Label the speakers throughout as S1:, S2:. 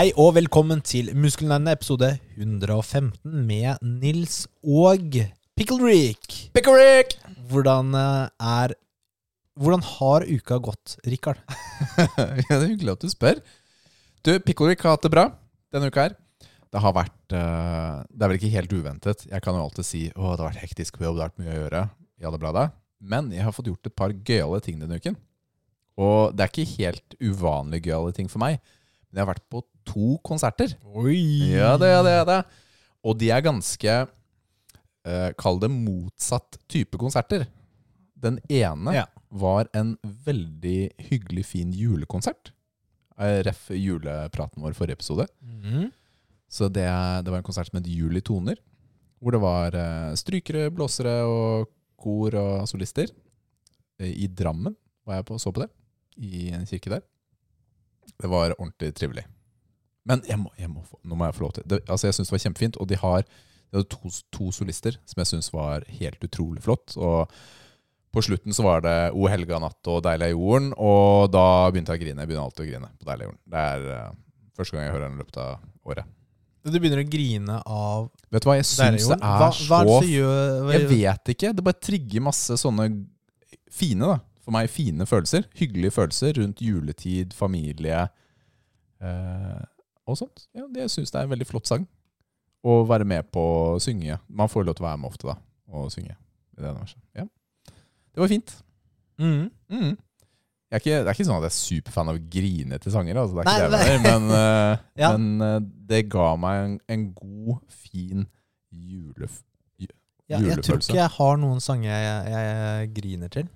S1: Hei og velkommen til Muskelnerdene episode 115 med Nils og Pickle
S2: Rick
S1: Hvordan eh, er Hvordan har uka gått, Rikard?
S2: ja, det er hyggelig at du spør. Du, Pickerick har hatt det bra denne uka her. Det har vært eh, Det er vel ikke helt uventet. Jeg kan jo alltid si å, det har vært hektisk på jobb, det har vært mye å gjøre. i alle bladet. Men jeg har fått gjort et par gøyale ting denne uken. Og det er ikke helt uvanlig gøyale ting for meg. Men jeg har vært på to konserter.
S1: Oi!
S2: Ja, det er det. det. Og de er ganske eh, Kall det motsatt type konserter. Den ene
S1: Ja.
S2: var en veldig hyggelig, fin julekonsert. Eh, Ref julepraten vår forrige episode.
S1: Mhm.
S2: Så det, det var en konsert som het Jul i toner. Hvor det var eh, strykere, blåsere og kor og solister. Eh, I Drammen var jeg på så på det. I en kirke der. Det var ordentlig trivelig. Men jeg må, jeg må få, nå må jeg få lov til det, altså Jeg syns det var kjempefint. Og de har de har to, to solister som jeg syns var helt utrolig flott. Og på slutten så var det O helga natt og Deilig er jorden. Og da begynte jeg å grine. Jeg begynner alltid å grine på Deilig er jorden. Det er uh, første gang jeg hører den i løpet av året.
S1: Du begynner å grine av
S2: Vet du hva, jeg syns det er
S1: hva, hva
S2: så Jeg vet ikke. Det bare trigger masse sånne fine, da. For meg fine følelser. Hyggelige følelser rundt juletid, familie eh, og sånt. Ja, det- jeg syns det er en veldig flott sang. Å være med på å synge. Man får lov til å være med ofte, da, og synge. i det. Ja. Det var fint.
S1: Mm.
S2: Mm. Jeg er ikke, det er ikke sånn at jeg er superfan av grinete sanger, altså. det
S1: Nei,
S2: det jeg men, uh,
S1: Ja.
S2: men uh, det ga meg en, en god, fin julef...
S1: ja, Jeg tror ikke jeg har noen sanger jeg, jeg, jeg griner til.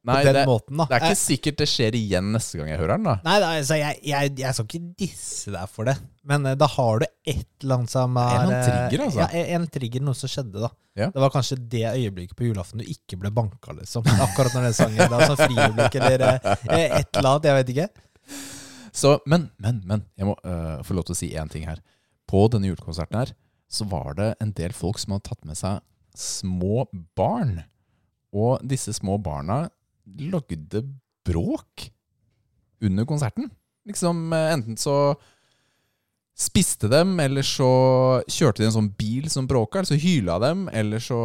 S2: Nei,
S1: på den
S2: det,
S1: måten, da.
S2: det er ikke sikkert det skjer igjen neste gang jeg hører den, da.
S1: Nei, altså, jeg, jeg, jeg skal ikke disse deg for det, men eh, da har du et eller annet som er
S2: En
S1: eh,
S2: trigger, altså.
S1: Ja, en, trigger, noe som skjedde, da.
S2: Ja.
S1: Det var kanskje det øyeblikket på julaften du ikke ble banka, liksom. Akkurat når den sangen da, sånn friøyeblikk eller eh, et eller annet, jeg vet ikke.
S2: Så, men, men, men. Jeg må uh, få lov til å si én ting her. På denne julekonserten her så var det en del folk som hadde tatt med seg små barn. Og disse små barna lagde bråk under konserten. Liksom eh, enten så spiste dem, eller så kjørte de en sånn bil som bråka, eller så hyla dem, eller så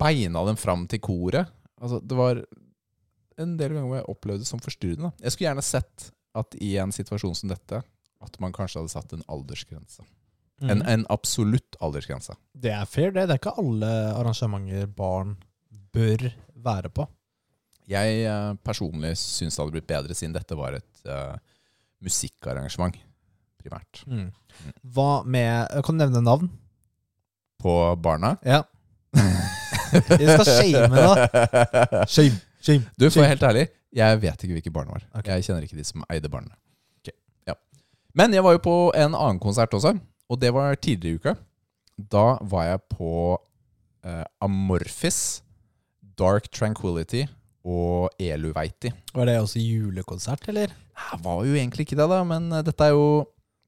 S2: beina dem fram til koret. Altså, det var en del ganger hvor jeg opplevde det som forstyrrende. Jeg skulle gjerne sett at i en situasjon som dette, at man kanskje hadde satt en aldersgrense. En,
S1: Mhm.
S2: en absolutt aldersgrense.
S1: Det er fair, det. Det er ikke alle arrangementer barn bør være på.
S2: Jeg eh, personlig syns det hadde blitt bedre siden dette var et uh, musikkarrangement, primært.
S1: Mm. Hva med Kan du nevne navn?
S2: På barna.
S1: Ja. Vi skal shame, da. Shame, shame.
S2: Du, for å være helt ærlig, jeg vet ikke hvilke barn det var.
S1: Okay.
S2: Jeg kjenner ikke de som eide barna. Ja. Men jeg var jo på en annen konsert også, og det var tidligere i uka. Da var jeg på uh, Amorphis, Dark Tranquility og Elu Veiti.
S1: Var det også julekonsert, eller?
S2: Det var jo egentlig ikke det, da, men eh, dette er jo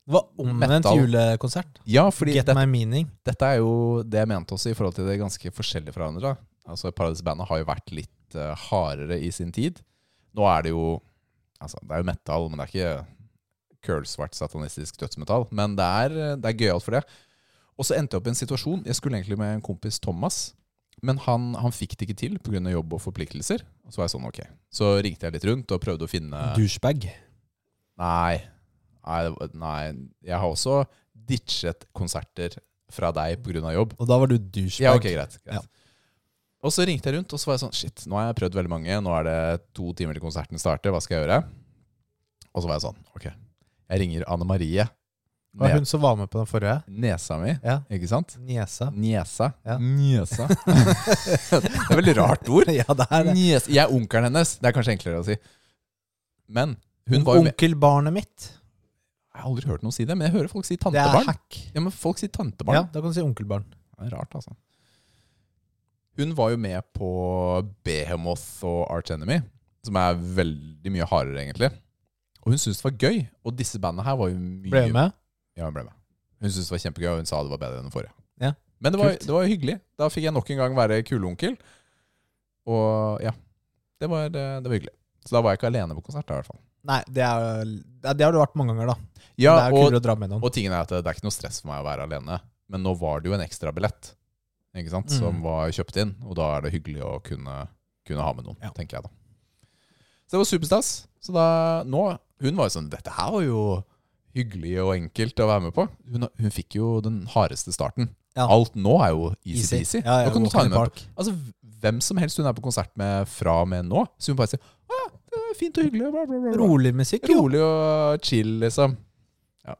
S1: Det var omvendt julekonsert.
S2: Ja, fordi
S1: Get
S2: det,
S1: my meaning.
S2: dette er jo det jeg mente også i forhold til det ganske forskjellige fra hverandre. Altså, Paradise-bandet har jo vært litt uh, hardere i sin tid. Nå er det jo Altså, det er jo metal, men det er ikke curlsvart satanistisk dødsmetall. Men det er, eh, det er gøyalt for det. Og så endte jeg opp i en situasjon Jeg skulle egentlig med en kompis Thomas. Men han, han fikk det ikke til pga. jobb og forpliktelser. Og så var jeg sånn, ok. Så ringte jeg litt rundt og prøvde å finne
S1: Douchebag.
S2: Nei. Nei, nei. Jeg har også ditchet konserter fra deg pga. jobb.
S1: Og da var du douchebag.
S2: Ja, ok, greit. greit.
S1: Ja.
S2: Og så ringte jeg rundt, og så var jeg sånn Shit, nå har jeg prøvd veldig mange. Nå er det to timer til konserten starter. Hva skal jeg gjøre? Og så var jeg sånn Ok, jeg ringer Anne Marie.
S1: Det var hun som var med på den forrige.
S2: nesa mi,
S1: Ja.
S2: ikke sant?
S1: Niesa.
S2: Niesa.
S1: Ja.
S2: Niesa. det er veldig rart ord.
S1: ja, det er det.
S2: Nies. Jeg er onkelen hennes. Det er kanskje enklere å si. Men hun var jo med
S1: Onkelbarnet mitt.
S2: Jeg har aldri hørt noen si det, men jeg hører folk si tantebarn.
S1: Det er hack.
S2: Ja, men folk sier
S1: Ja, da kan du si onkelbarn.
S2: Det er rart, altså. Hun var jo med på Behemoth og Arch Enemy, som er veldig mye hardere, egentlig. Og hun syntes det var gøy. Og disse bandene her var jo mye
S1: Ble hun med?
S2: Ja, hun ble med. Hun syntes det var kjempegøy, og hun sa det var bedre enn den forrige.
S1: Ja,
S2: Men det var,
S1: kult.
S2: det var hyggelig. Da fikk jeg nok en gang være kuleonkel. Og ja, det var, det, det var hyggelig. Så da var jeg ikke alene på konsert, da, i hvert fall.
S1: Nei, det, er, det har du vært mange ganger, da.
S2: Ja,
S1: det er jo
S2: og,
S1: kulere å dra med noen.
S2: og tingen er at det, det er ikke noe stress for meg å være alene. Men nå var det jo en ekstra billett ikke sant, som
S1: Mm.
S2: var kjøpt inn, og da er det hyggelig å kunne, kunne ha med noen,
S1: Ja.
S2: tenker jeg da. Så det var superstas. Så da, nå, hun var jo sånn, dette her var jo hyggelig og enkelt å være med på. Hun, hun fikk jo den hardeste starten.
S1: Ja.
S2: Alt nå er jo easy-peasy.
S1: Ja, ja,
S2: kan du ta henne med på. Altså, hvem som helst hun er på konsert med fra og med nå, så hun bare sier ah, det er fint og hyggelig. Bla, bla, bla.
S1: Rolig musikk, jo.
S2: Rolig og chill, liksom. Ja.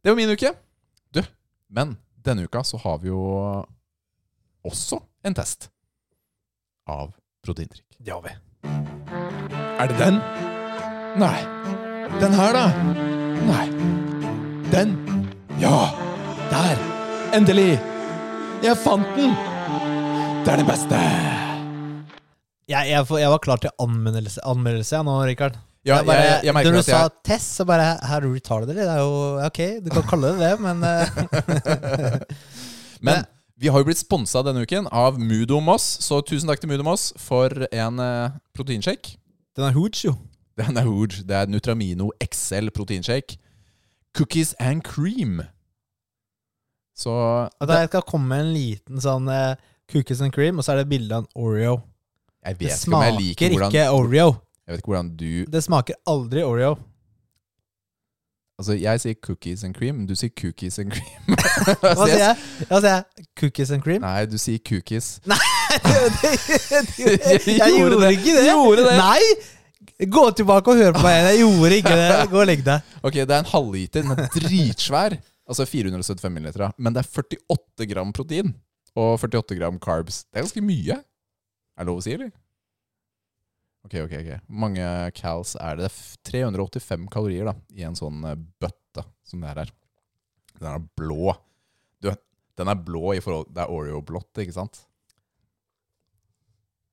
S2: Det var min uke. Du, men denne uka så har vi jo også en test av proteindrikk.
S1: Det har vi.
S2: Er det den? Nei. Den her, da? Nei. Den? Ja! Der! Endelig! Jeg fant den! Det er det beste!
S1: Jeg, jeg, jeg var klar til anmeldelse, anmeldelse jeg nå, Rikard.
S2: Ja,
S1: Jeg bare,
S2: jeg, jeg merker
S1: når du
S2: at jeg
S1: sa Tess, så bare Her retarded, eller? Det er jo Ok, du kan kalle det det, men eh,
S2: Men vi har jo blitt sponsa denne uken av Mudo Moss, så tusen takk til Mudo Moss for en eh, proteinshake.
S1: Den er hooch, jo.
S2: Den er huge. Det er Nutramino XL proteinshake. Cookies and cream. Så
S1: At jeg skal komme med en liten sånn eh, cookies and cream, og så er det bilde av en Oreo.
S2: jeg
S1: Det
S2: vet ikke om jeg
S1: smaker
S2: liker hvordan
S1: ikke Oreo.
S2: Jeg vet ikke hvordan du
S1: Det smaker aldri Oreo.
S2: Altså, jeg sier cookies and cream, du sier cookies and cream.
S1: Hva sier
S2: jeg-
S1: jeg? Hva sier jeg? Cookies and cream?
S2: Nei, du sier cookies.
S1: jeg
S2: gjorde
S1: gjorde
S2: det.
S1: ikke det.
S2: Gjorde det.
S1: Nei! Gå tilbake og hør på meg. Jeg gjorde ikke det. Gå og legg deg.
S2: Ok, det er en halvliter. Den er dritsvær. Altså 475 milliliter. Men det er 48 gram protein og 48 gram carbs. Det er ganske mye. Er det lov å si, eller? Ok, ok, ok. Hvor mange cals er det? Det er 385 kalorier da, i en sånn eh, bøtte som det her er. Den er blå. Du, den er blå i forhold Det er Oreo-blått, ikke sant?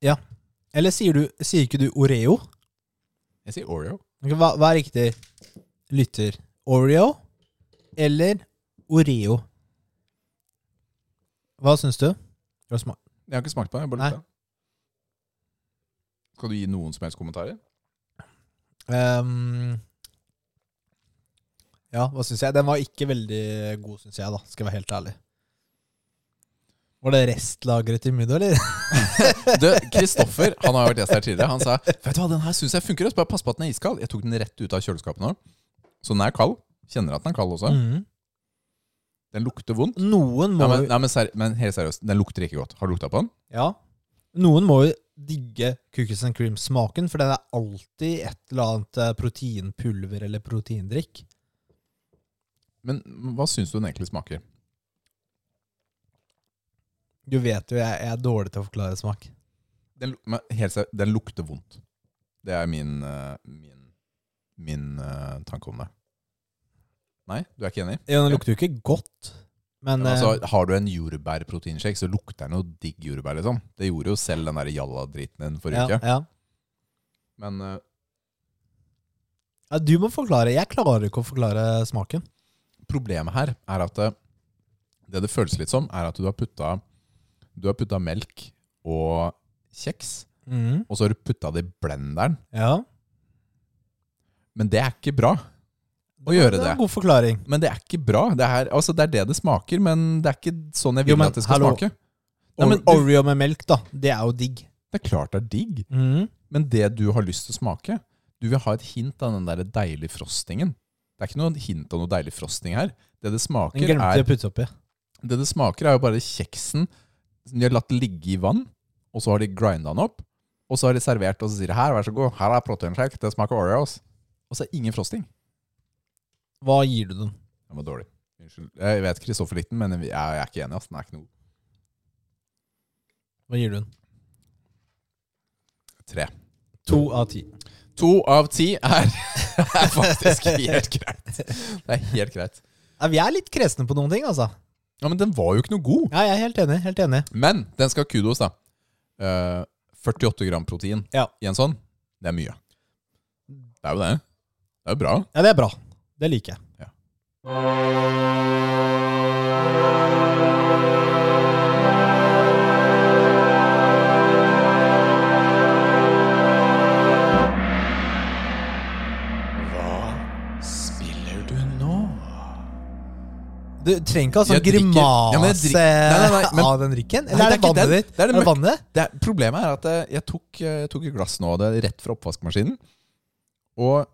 S2: Ja.
S1: Eller sier, du, sier ikke du Oreo?
S2: Jeg sier Oreo.
S1: Ok, Hva, hva er riktig lytter? Oreo eller Oreo? Hva syns du? Du sma-
S2: Jeg har ikke smakt på den. jeg bare
S1: Nei.
S2: lukta. Skal du gi noen som helst kommentarer?
S1: Ehm, ja, hva syns jeg? Den var ikke veldig god, syns jeg, da. Skal jeg være helt ærlig. Var det restlageret til middag, eller?
S2: Du, Kristoffer han har vært gjest her tidligere. Han sa Vet du hva, den her syns jeg funker. Bare pass på at den er iskald. Jeg tok den rett ut av kjøleskapet nå. Så den er kald. Kjenner at den er kald også.
S1: Mhm.
S2: Den lukter vondt.
S1: Noen må
S2: Nei, men, nei, men, seri men helt seriøst, den lukter ikke godt. Har du lukta på den?
S1: Ja. Noen må jo digge cookies and cream-smaken, for den er alltid et eller annet eh, proteinpulver eller proteindrikk.
S2: Men hva syns du den egentlig smaker?
S1: Du vet jo, jeg, jeg er dårlig til å forklare smak.
S2: Den, men helt seriøst, den lukter vondt. Det er min, eh, min, min eh, tanke om det. Nei, du er ikke enig?
S1: Ja, den lukter jo ikke godt, men
S2: Men
S1: eh,
S2: altså, har du en jordbærproteinshake, så lukter den jo digg jordbær. liksom Det gjorde jo selv den der jalla-driten din forrige
S1: ja,
S2: uke.
S1: ja.
S2: Men eh,
S1: ja, du må forklare. Jeg klarer ikke å forklare smaken.
S2: problemet her er at eh, det det føles litt som, er at du har putta Du har putta melk og kjeks,
S1: mm.
S2: og så har du putta det i blenderen.
S1: Ja.
S2: Men det er ikke bra å gjøre
S1: Det er
S2: det.
S1: en god forklaring.
S2: Men det er ikke bra. Det er, altså, det er det det smaker, men det er ikke sånn jeg
S1: Jo,
S2: vil
S1: men
S2: at det skal
S1: hallo.
S2: smake. Nei, men
S1: Oreo med melk, da. Det er jo digg.
S2: Det er klart det er digg,
S1: Mm.
S2: men det du har lyst til å smake Du vil ha et hint av den der deilige frostingen. Det er ikke noe hint av noe deilig frosting her. Det det smaker, er. Det det smaker er jo bare kjeksen De har latt ligge i vann Og så har de grindet den opp Og så har de servert og så sier de Her, vær så god, her er proteinshake Det smaker Oreos Og så er det ingen frosting
S1: Hva gir du den?
S2: Den var dårlig Unnskyld Jeg vet Kristoffer likte den Men jeg, jeg er ikke enig ass. Den er ikke noe
S1: Hva gir du den?
S2: Tre
S1: To av ti.
S2: To av ti er, er faktisk helt greit. Det er helt greit.
S1: Ja, vi er litt kresne på noen ting, altså.
S2: Ja, Men den var jo ikke noe god.
S1: Ja, jeg er helt enig. helt enig.
S2: Men den skal ha kudos, da. Eh, 48 gram protein
S1: Ja.
S2: i en sånn, det er mye. Det er jo det. Det er jo bra.
S1: Ja, det er bra. Det liker jeg.
S2: Ja. Du
S1: trenger ikke ha sånn
S2: drikker-
S1: grimase
S2: Ja, Nei, nei, nei,
S1: av den drikken. Eller er det
S2: det
S1: vannet ditt?
S2: Det er det
S1: det vannet?
S2: Det, er- problemet er at eh, jeg tok, eh, jeg tok et glass nå, det er rett fra oppvaskmaskinen. Og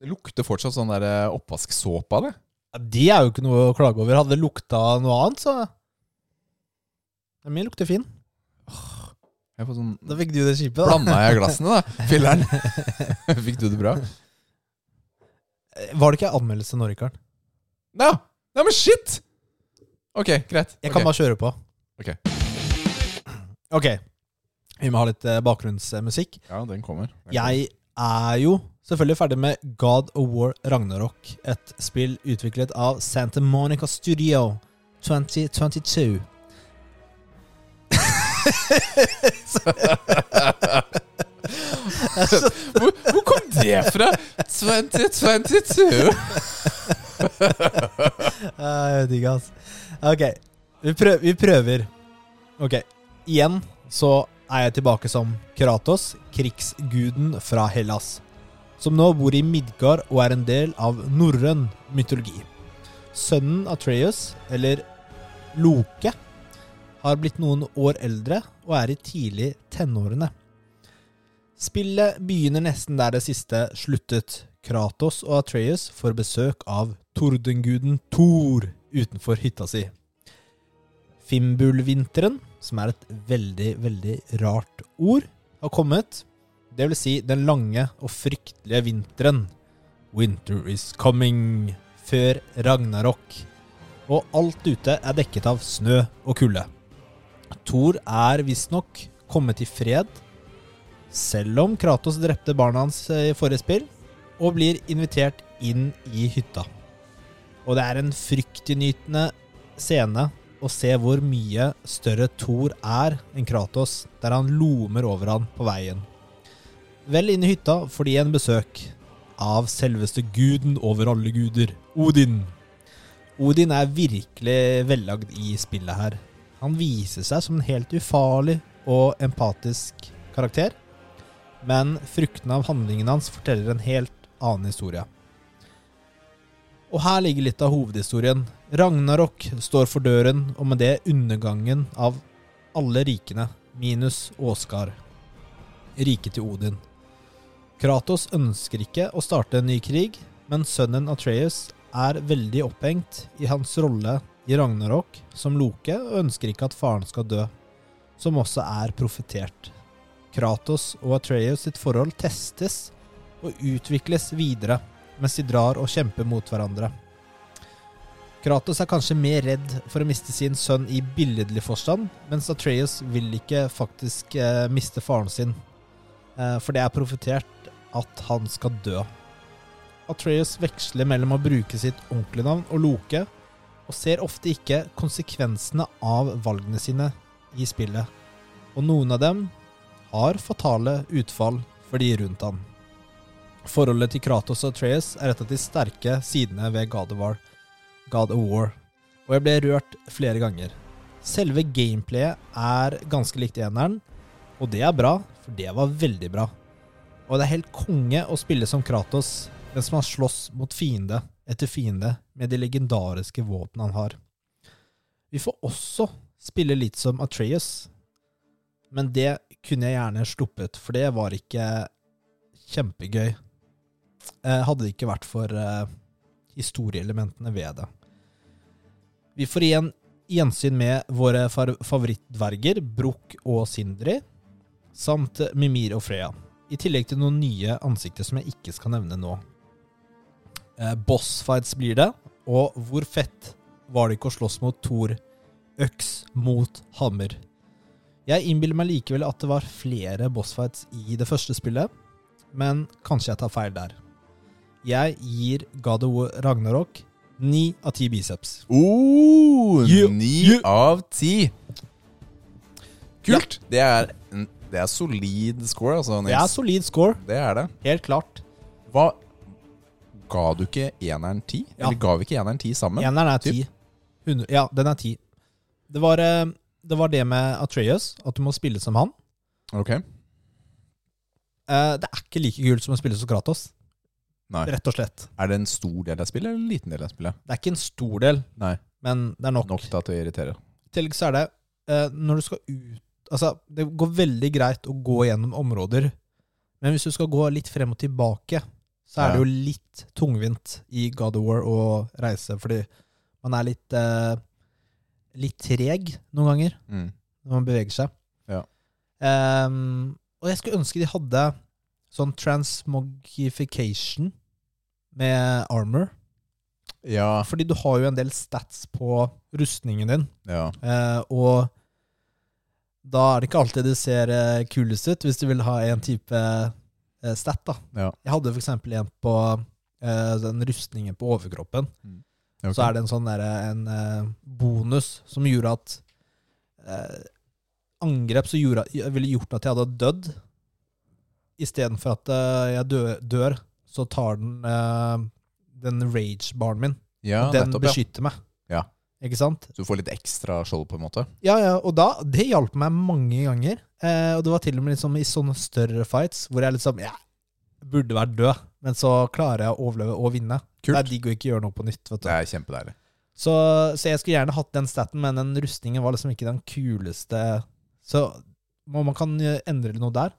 S2: det lukter fortsatt sånn der eh, oppvasksåpe av det.
S1: Ja, det er jo ikke noe å klage over. Hadde det lukta noe annet, så ja, Min lukter fin.
S2: Får sånn
S1: Da fikk du det kjipe, da.
S2: Blanda jeg glassene, da? Filler'n. Fikk du det bra?
S1: Var det ikke anmeldelse nå, Rikard?
S2: Ja! Nei, men shit! Ok, greit.
S1: Jeg kan
S2: Ok.
S1: bare kjøre på.
S2: Ok.
S1: Ok. Vi må ha litt eh, bakgrunnsmusikk.
S2: Ja, den kommer. Den
S1: Jeg er jo selvfølgelig ferdig med God of War Ragnarok. Et spill utviklet av Santa Monica Studio 2022.
S2: kommer. hvor, hvor kom det fra? 2022?
S1: Ikke, altså. Ok, vi prøver, vi prøver. Ok, igjen så er jeg tilbake som Kratos, krigsguden fra Hellas. Som nå bor i Midgard og er en del av norrøn mytologi. Sønnen Atreus, eller Loke, har blitt noen år eldre og er i tidlig tenårene. Spillet begynner nesten der det siste sluttet. Kratos og Atreus får besøk av tordenguden Thor utenfor hytta si. Fimbulvinteren, som er et veldig, veldig rart ord, har kommet. Det vil si den lange og fryktelige vinteren. Winter is coming. Før Ragnarok. Og alt ute er dekket av snø og kulde. Thor er visstnok kommet i fred, selv om Kratos drepte barna hans i forrige spill, og blir invitert inn i hytta. Og det er en fryktinngytende scene å se hvor mye større Thor er enn Kratos, der han lomer over han på veien. Vel inn i hytta får de en besøk av selveste guden over alle guder, Odin. Odin er virkelig vellagd i spillet her. Han viser seg som en helt ufarlig og empatisk karakter, men fruktene av handlingen hans forteller en helt annen historie. Og her ligger litt av hovedhistorien. Ragnarok står for døren, og med det undergangen av alle rikene, minus Åskar. Riket til Odin. Kratos ønsker ikke å starte en ny krig, men sønnen Atreus er veldig opphengt i hans rolle i Ragnarok som Loke, og ønsker ikke at faren skal dø, som også er profetert. Kratos og Atreus sitt forhold testes og utvikles videre mens de drar og kjemper mot hverandre. Kratos er kanskje mer redd for å miste sin sønn i billedlig forstand, mens Atreus vil ikke faktisk eh, miste faren sin, eh, for det er profetert at han skal dø. Atreus veksler mellom å bruke sitt ordentlige navn og Loke, og ser ofte ikke konsekvensene av valgene sine i spillet, og noen av dem har fatale utfall for de rundt ham. Forholdet til Kratos og Atreus er et av de sterke sidene ved God of War, God of War, og jeg ble rørt flere ganger. Selve gameplayet er ganske likt eneren, og det er bra, for det var veldig bra. Og det er helt konge å spille som Kratos, mens man slåss mot fiende etter fiende med de legendariske våpnene han har. Vi får også spille litt som Atreus, men det kunne jeg gjerne sluppet, for det var ikke kjempegøy. Eh, hadde det ikke vært for eh, historieelementene ved det. Vi får igjen gjensyn med våre fa- favorittdverger, Brokk og Sindri, samt Mimir og Freya. I tillegg til noen nye ansikter som jeg ikke skal nevne nå. Eh, bossfights blir det, og hvor fett var det ikke å slåss mot Thor øks mot hammer? Jeg innbiller meg likevel at det var flere bossfights i det første spillet, men kanskje jeg tar feil der. Jeg gir God of War Ragnarok ni av ti biceps.
S2: Oh, Ni
S1: yeah.
S2: av ti! Kult! Det, er, en- det er solid score, altså.
S1: Det er solid score,
S2: Det er det.
S1: helt klart.
S2: Hva Ga du ikke eneren ti?
S1: Ja.
S2: Eller ga vi ikke eneren ti sammen?
S1: Eneren er ti. 100 Ja, den er ti. Det var, eh, det var det med Atreus, at du må spille som han.
S2: Ok.
S1: Eh, Det er ikke like kult som å spille som Kratos,
S2: Nei.
S1: rett og slett.
S2: Er det en stor del av spillet eller en liten del av spillet?
S1: Det er ikke en stor del,
S2: Nei.
S1: men det er nok.
S2: Nok da til å irritere.
S1: I tillegg så er det eh, når du skal ut Altså, det går veldig greit å gå gjennom områder, men hvis du skal gå litt frem og tilbake, så er det jo litt tungvint i God of War å reise, fordi man er litt eh, litt treg noen ganger
S2: Mm.
S1: når man beveger seg.
S2: Ja.
S1: Ehm, og jeg skulle ønske de hadde sånn transmogification med armor.
S2: Ja.
S1: Fordi du har jo en del stats på rustningen din.
S2: ja.
S1: Eh, og da er det ikke alltid det ser eh, kulest ut, hvis du vil ha en type eh, stat. da.
S2: Ja.
S1: Jeg hadde f.eks. en på eh, den rustningen på overkroppen.
S2: Ok.
S1: Så er det en sånn der, en eh, bonus som gjorde at eh, Angrep som gjorde, ville gjort at jeg hadde dødd. Istedenfor at jeg dør, dør, så tar den eh, den rage-baren min.
S2: ja,
S1: og den
S2: nettopp, ja.
S1: beskytter meg.
S2: Ja.
S1: Ikke sant?
S2: Så du får litt ekstra skjold, på en måte?
S1: Ja, ja, og da, det hjalp meg mange ganger. Eh, og det var til og med liksom i sånne større fights hvor jeg liksom ja, burde vært død, men så klarer jeg å overleve og vinne. Kult. Det er digg å ikke gjøre noe på nytt. vet du.
S2: Det er kjempedeilig.
S1: Så, så jeg skulle gjerne hatt den staten, men den rustningen var liksom ikke den kuleste. Så om man kan eh, endre noe der,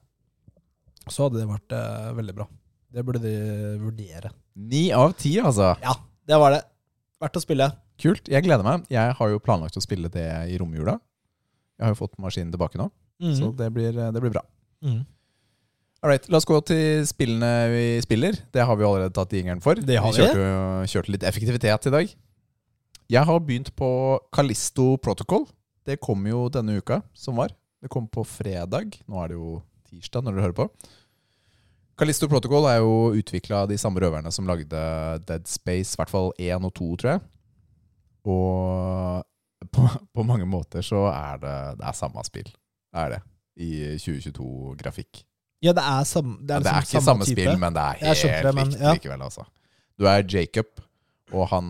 S1: så hadde det vært eh, veldig bra. Det burde de vurdere.
S2: Ni av ti, altså.
S1: Ja, det var det. Verdt å spille.
S2: Kult. Jeg gleder meg. Jeg har jo planlagt å spille det i romjula. Jeg har jo fått maskinen tilbake nå, så det blir, det blir bra.
S1: Mm.
S2: All right, La oss gå til spillene vi spiller. Det har vi allerede tatt jingeren for.
S1: Det har vi.
S2: kjørte, jo- kjørte litt effektivitet i dag. Jeg har begynt på Kalisto Protocol. Det kom jo denne uka som var. Det kom på fredag. Nå er det jo tirsdag når dere hører på. Callisto Protocol er jo utvikla av de samme røverne som lagde Dead Space, i hvert fall 1 og 2, tror jeg. Og på, på mange måter så er det, det er samme spill. Det er det. I 2022-grafikk.
S1: Ja, det er, sam, det
S2: Det
S1: er,
S2: er,
S1: liksom
S2: ikke samme
S1: type.
S2: spill, men det er helt
S1: det, men
S2: likt
S1: ja.
S2: likevel, altså. Du er Jacob, og han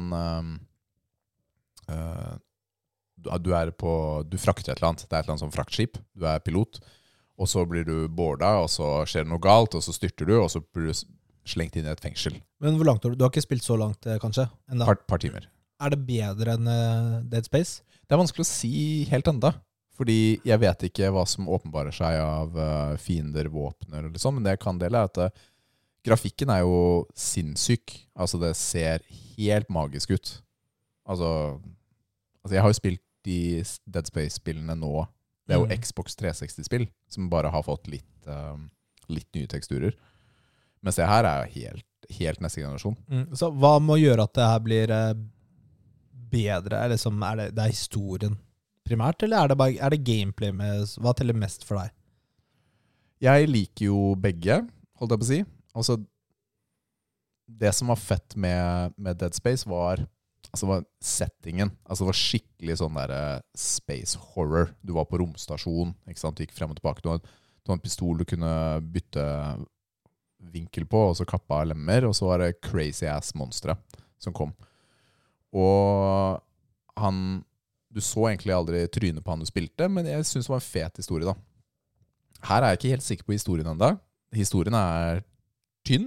S2: øh, du- Du er på Du frakter et eller annet. Det er et eller annet sånn fraktskip. Du er pilot. Og så blir du boarda, og så skjer det noe galt, og så styrter du, og så blir du slengt inn i et fengsel.
S1: Men hvor langt har du? Du har ikke spilt så langt, eh, kanskje?
S2: Et par, par timer.
S1: Er det bedre enn eh, Dead Space?
S2: Det er vanskelig å si helt enda. Fordi jeg vet ikke hva som åpenbarer seg av øh, fiender, våpner eller sånn, men det jeg kan dele, er at grafikken er jo sinnssyk. Altså, det ser helt magisk ut. Altså, altså Jeg har jo spilt de Dead Space-spillene nå. Det er jo
S1: Mm.
S2: Xbox 360-spill som bare har fått litt, uh, litt nye teksturer. Mens det her er jo helt, helt neste generasjon.
S1: Så hva må gjøre at det her blir uh, bedre? Er, liksom, er det, det er historien primært, eller er det, bare, er det gameplay med Hva teller mest for deg?
S2: Jeg liker jo begge, holdt jeg på å si. Altså, det som var fett med, med Dead Space, var, altså, var settingen. Altså, det var skikkelig sånn der eh, space horror. Du var på romstasjon, ikke sant? Du gikk frem og tilbake. Du hadde, du hadde en pistol du kunne bytte vinkel på, og så kappa lemmer. Og så var det crazy ass monstre som kom. Og han Du så egentlig aldri trynet på han du spilte, men jeg syns det var en fet historie, da. Her er jeg ikke helt sikker på historien ennå. Historien er tynn.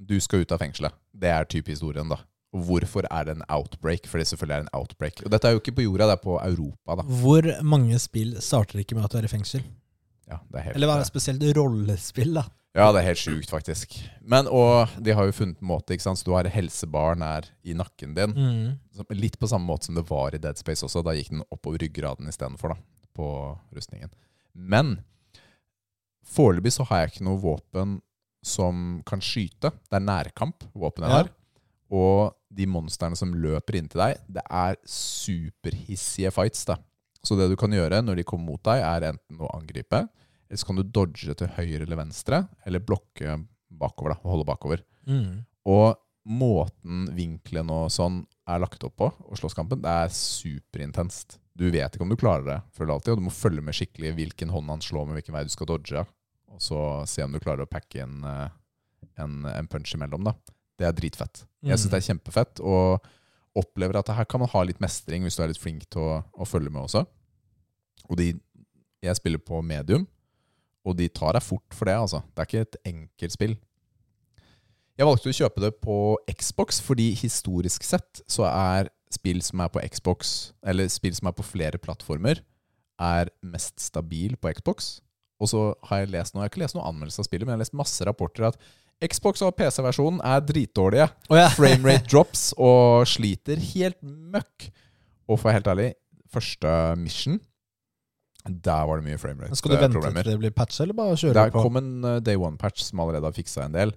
S2: Du skal ut av fengselet. Det er type historien, da. Hvorfor er det en outbreak? For det selvfølgelig er en outbreak. Og dette er jo ikke på jorda, det er på Europa, da.
S1: Hvor mange spill starter ikke med at du er i fengsel?
S2: Ja, det er helt,
S1: Eller hva er det spesielt rollespill, da?
S2: ja, det er helt sjukt, faktisk. Men, og de har jo funnet en måte, ikke sant. Så du har helsebarn her i nakken din. Mm. Litt på samme måte som det var i Dead Space også. Da gikk den oppover ryggraden istedenfor, da. På rustningen. Men foreløpig så har jeg ikke noe våpen som kan skyte. Det er nærkamp, våpenet
S1: Ja.
S2: har. Og de monstrene som løper inntil deg, det er superhissige fights. da. Så det du kan gjøre når de kommer mot deg, er enten å angripe, eller så kan du dodge til høyre eller venstre, eller blokke bakover, da, og holde bakover.
S1: Mm.
S2: Og måten vinkelen og sånn er lagt opp på, og slåsskampen, det er superintenst. Du vet ikke om du klarer det føler alltid, og du må følge med skikkelig hvilken hånd han slår med, hvilken vei du skal dodge, og så se om du klarer å packe en, eh, en, en punch imellom. da. Det er dritfett. Jeg syns det er kjempefett, og opplever at her kan man ha litt mestring hvis du er litt flink til å, å følge med også. Og de, jeg spiller på medium, og de tar deg fort for det, altså. Det er ikke et enkelt spill. Jeg valgte å kjøpe det på Xbox fordi historisk sett så er spill som er på Xbox, eller spill som er på flere plattformer, er mest stabil på Xbox. Og så har jeg lest noe, jeg har ikke lest noen anmeldelse av spillet, men jeg har lest masse rapporter at Xbox og PC-versjonen er dritdårlige.
S1: Oh, ja.
S2: Framerate drops og sliter helt møkk. Og for å være helt ærlig, første mission, der var det mye framerate
S1: Skal du vente
S2: problemer.
S1: til det blir patcha, eller bare kjøre
S2: Det
S1: på?
S2: kom en uh, day one-patch som allerede har fiksa en del.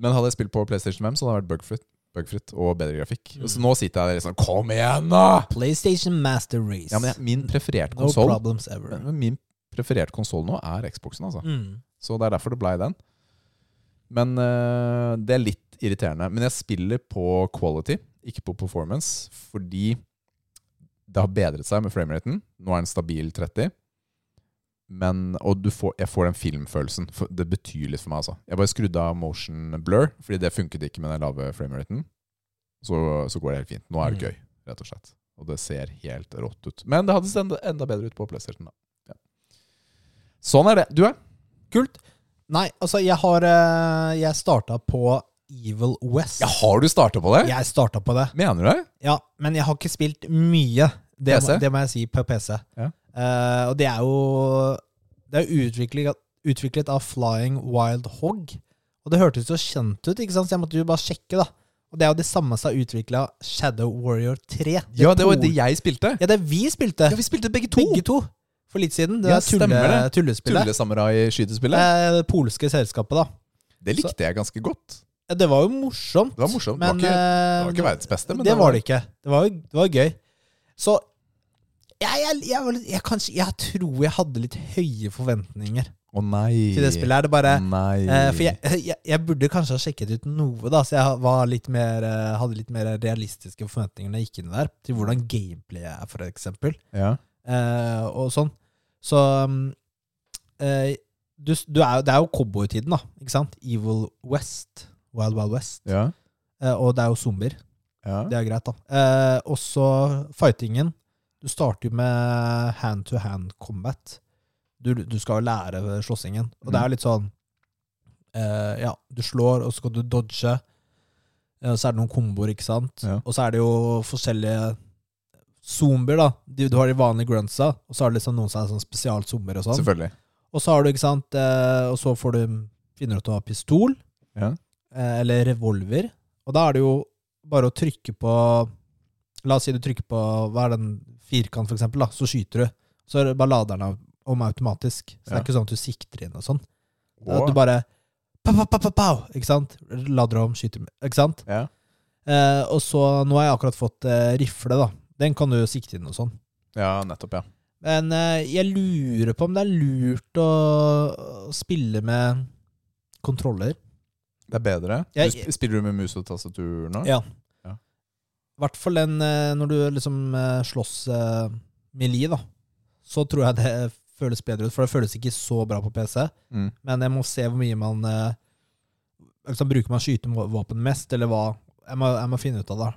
S2: Men hadde jeg spilt på PlayStation 5, så hadde det vært bugfritt, bugfritt og bedre grafikk.
S1: Mm.
S2: Så nå sitter jeg der liksom Kom igjen, da!
S1: PlayStation Master Race.
S2: Ja, men jeg, Min prefererte
S1: no
S2: konsoll
S1: ever.
S2: Min prefererte konsoll nå er Xboxen, altså.
S1: Mm.
S2: Så det er derfor det blei den. Men uh, det er litt irriterende. Men jeg spiller på quality, ikke på performance, fordi det har bedret seg med frameraten. Nå er den stabil 30. Men, og du får, jeg får den filmfølelsen. Det betyr litt for meg. altså. Jeg bare skrudde av motion blur, fordi det funket ikke med den lave frameraten. Så, så går det helt fint. Nå er det
S1: Mm.
S2: gøy, rett og slett. Og det ser helt rått ut. Men det hadde sett enda bedre ut på PlayStation. da. Ja. Sånn er det. Du er?
S1: Kult. Nei, altså, jeg har eh, Jeg starta på Evil West.
S2: Ja, har du starta på det?
S1: Jeg starta på det.
S2: Mener du det?
S1: Ja, men jeg har ikke spilt mye. Det,
S2: PC?
S1: må, det må jeg si, på PC.
S2: Ja.
S1: Eh, og det er jo Det er jo utviklet, utviklet av Flying Wild Hog. Og det hørtes så kjent ut, ikke sant? så jeg måtte jo bare sjekke, da. Og det er jo det samme som har utvikla Shadow Warrior 3.
S2: Ja, det var det jeg spilte.
S1: Ja, det vi spilte.
S2: Ja, vi spilte begge to.
S1: Begge to. For litt siden. Det
S2: Ja,
S1: tulle,
S2: det.
S1: tullespillet.
S2: Tullesamurai-skytespillet.
S1: Eh, det polske selskapet, da.
S2: Det likte jeg ganske godt.
S1: Ja, Det var jo morsomt.
S2: Det var morsomt.
S1: Men,
S2: det, var ikke, det
S1: eh,
S2: var ikke verdens beste, men
S1: det var det ikke. Det var, det var gøy. Så jeg, jeg, jeg, jeg, kanskje, jeg tror jeg hadde litt høye forventninger
S2: Å nei.
S1: til det spillet. er Det bare,
S2: Nei.
S1: eh, for jeg, jeg, jeg burde kanskje ha sjekket ut noe, da, så jeg var litt mer, eh, hadde litt mer realistiske forventninger når jeg gikk inn der. Til hvordan gameplayet er, for eksempel.
S2: Ja.
S1: Eh, og sånn. Så um, eh, du, du er, Det er jo cowboytiden, da. Ikke sant? Evil West. Wild Wild West.
S2: Ja.
S1: Eh, og det er jo zombier.
S2: ja.
S1: Det er greit, da. Eh, også fightingen. Du starter jo med hand-to-hand combat. Du, du skal jo lære slåssingen. Og det er litt sånn eh, Ja, du slår, og så skal du dodge. Eh, så er det noen komboer, ikke sant.
S2: Ja.
S1: Og så er det jo forskjellige zombier, da. Du, du har de vanlige gruntsa, og så har du liksom noen som er sånn spesialzombier og sånn.
S2: Selvfølgelig.
S1: Og så har du, ikke sant, eh, og så får du finner du ut å ha pistol,
S2: Ja.
S1: eh, eller revolver. Og da er det jo bare å trykke på La oss si du trykker på hva er den firkant, for eksempel, da, så skyter du. Så er det bare lader den om automatisk. Så det
S2: Ja.
S1: er ikke sånn at du sikter inn og sånn. Er At du bare pow, pow, pow, pow, Ikke sant? Lader om, skyter Ikke sant?
S2: Ja.
S1: Eh, og så Nå har jeg akkurat fått eh, rifle, da. Den kan du sikte inn og sånn.
S2: ja, nettopp, ja.
S1: Men eh, jeg lurer på om det er lurt å, spille med kontroller.
S2: Det er bedre.
S1: Jeg-
S2: Spiller du med mus og tastatur nå?
S1: Ja.
S2: Ja.
S1: I hvert fall den eh, når du liksom eh, slåss uh, Li, da. Så tror jeg det føles bedre ut, for det føles ikke så bra på PC.
S2: Mm.
S1: Men jeg må se hvor mye man liksom, Bruker man skytevåpen mest, eller hva? Jeg må, jeg må finne ut av det.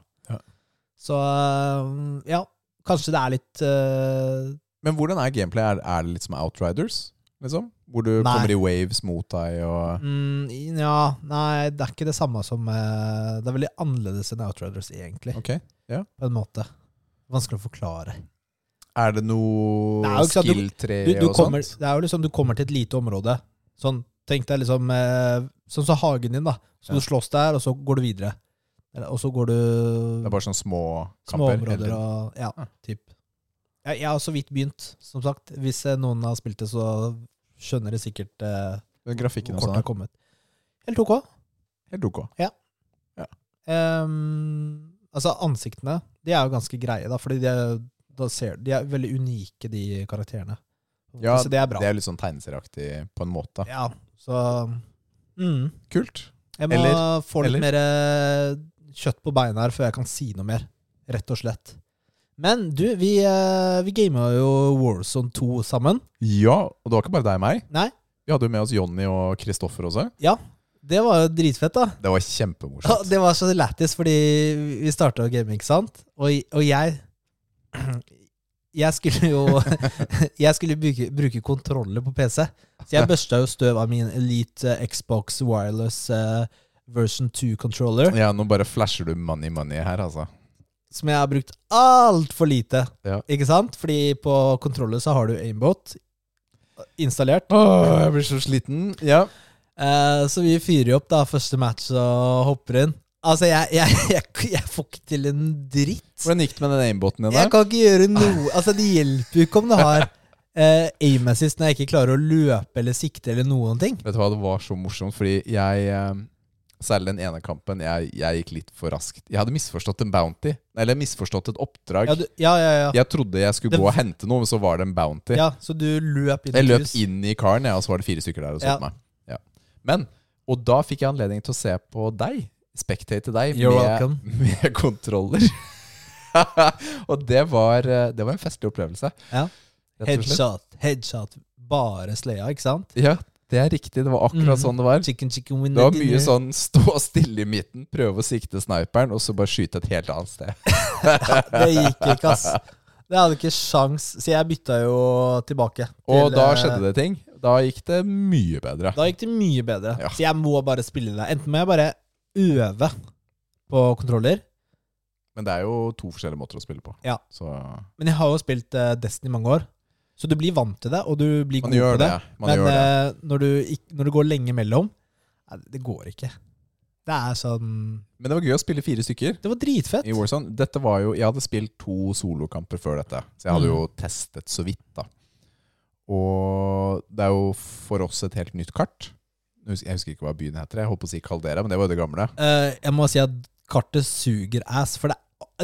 S2: Ja.
S1: Så eh, ja, kanskje det er litt uh...
S2: Men hvordan er gameplay? Er, er det litt som Outriders? Liksom? Hvor du
S1: Nei.
S2: kommer i waves mot deg og
S1: mm, Ja, nei, det er ikke det samme som uh, Det er veldig annerledes enn Outriders, egentlig,
S2: Ok.
S1: på en måte. Vanskelig å forklare.
S2: Er det noe
S1: du-
S2: skill-tre og
S1: kommer,
S2: sånt?
S1: det er jo liksom du kommer til et lite område. Sånn, tenk deg liksom Sånn som hagen din, da. Så
S2: Ja.
S1: du slåss der, og så går du videre. Og så går du
S2: Det er bare sånne små kamper? hele
S1: områder og Ja,
S2: ah.
S1: typ. Jeg, jeg har så vidt begynt, som sagt. Hvis eh, noen har spilt det, så skjønner de sikkert eh,
S2: Grafikken
S1: hvor kortet
S2: sånn?
S1: har kommet. Helt ok.
S2: Helt ok.
S1: Ehm, altså, ansiktene De er jo ganske greie, da, fordi de er, ser, de er veldig unike, de karakterene.
S2: Ja,
S1: så det er bra.
S2: Det er litt sånn tegneserieaktig på en måte.
S1: Ja, så Mm.
S2: Kult.
S1: Jeg må
S2: Eller-
S1: få litt
S2: eller-
S1: mer eh, kjøtt på beina her før jeg kan si noe mer. Rett og slett. Men du, vi, uh, vi gama jo Warzone 2 sammen.
S2: Ja, og det var ikke bare deg og meg.
S1: Nei?
S2: Vi hadde jo med oss Jonny og Kristoffer også.
S1: Ja, Det var jo dritfett, da.
S2: Det var
S1: Ja, det var så lættis, fordi vi starta game, ikke sant? Og, og jeg Jeg skulle jo Jeg skulle bruke, bruke kontroller på PC. Så jeg børsta jo støv av min Elite eh, Xbox Wireless eh, version 2-controller.
S2: Ja, nå bare flasher du money money her, altså.
S1: Som jeg har brukt altfor lite.
S2: Ja.
S1: Ikke sant? Fordi på kontroller så har du aimbot installert.
S2: Åh, jeg blir så sliten. Ja.
S1: Eh, så vi fyrer jo opp da første match og hopper inn. Altså, jeg, jeg, jeg, jeg får ikke til en dritt.
S2: Hvordan gikk det med den aimboten din?
S1: Jeg kan ikke gjøre noe Altså, det hjelper jo ikke om du har eh, aim assist når jeg ikke klarer å løpe eller sikte eller noen ting.
S2: Vet du hva, det var så morsomt, fordi jeg eh, Særlig den ene kampen, jeg, jeg gikk litt for raskt. Jeg hadde misforstått en bounty. Eller misforstått et oppdrag.
S1: Ja, du, ja, ja.
S2: Jeg trodde jeg skulle
S1: Det-
S2: gå og hente noe, men så var det en bounty.
S1: ja så du løp inn i
S2: Jeg løp inn i karen, ja, og så var det fire stykker der og så
S1: Ja.
S2: meg. Ja. Men, og da fikk jeg anledning til å se på deg, spectate deg, med, med kontroller. og det var, eh, det var en festlig opplevelse.
S1: Ja. Headshot, headshot. Bare sleia, ikke sant?
S2: Ja, det er riktig. Det var akkurat
S1: mm.
S2: sånn det var.
S1: Chicken, chicken,
S2: Det var mye sånn stå stille i midten, prøve å sikte sniperen, og så bare skyte et helt annet sted.
S1: Det gikk ikke, ass. Det hadde ikke sjans, så jeg bytta jo tilbake.
S2: Og da
S1: eh,
S2: skjedde det ting. Da gikk det mye bedre.
S1: Da gikk det mye bedre.
S2: Ja.
S1: Så jeg må bare spille det. Enten må jeg bare øve på kontroller,
S2: Men det er jo to forskjellige måter å spille på.
S1: Ja.
S2: Så
S1: men jeg har jo spilt eh, Destiny i mange år. Så du blir vant til det, og du blir
S2: man
S1: god på
S2: det.
S1: det.
S2: Man
S1: men
S2: det.
S1: eh, når, du, når det går lenge mellom nei, Det går ikke. Det er sånn
S2: Men det var gøy å spille fire stykker.
S1: Det var dritfett.
S2: i Warzone. Dette var jo, Jeg hadde spilt to solokamper før dette, så jeg hadde
S1: Mm.
S2: jo testet så vidt. da. Og det er jo for oss et helt nytt kart. Jeg husker, ikke hva byen heter. Jeg holdt på å si Caldera, men det var jo det gamle.
S1: Uh, jeg må si at kartet suger ass, for det,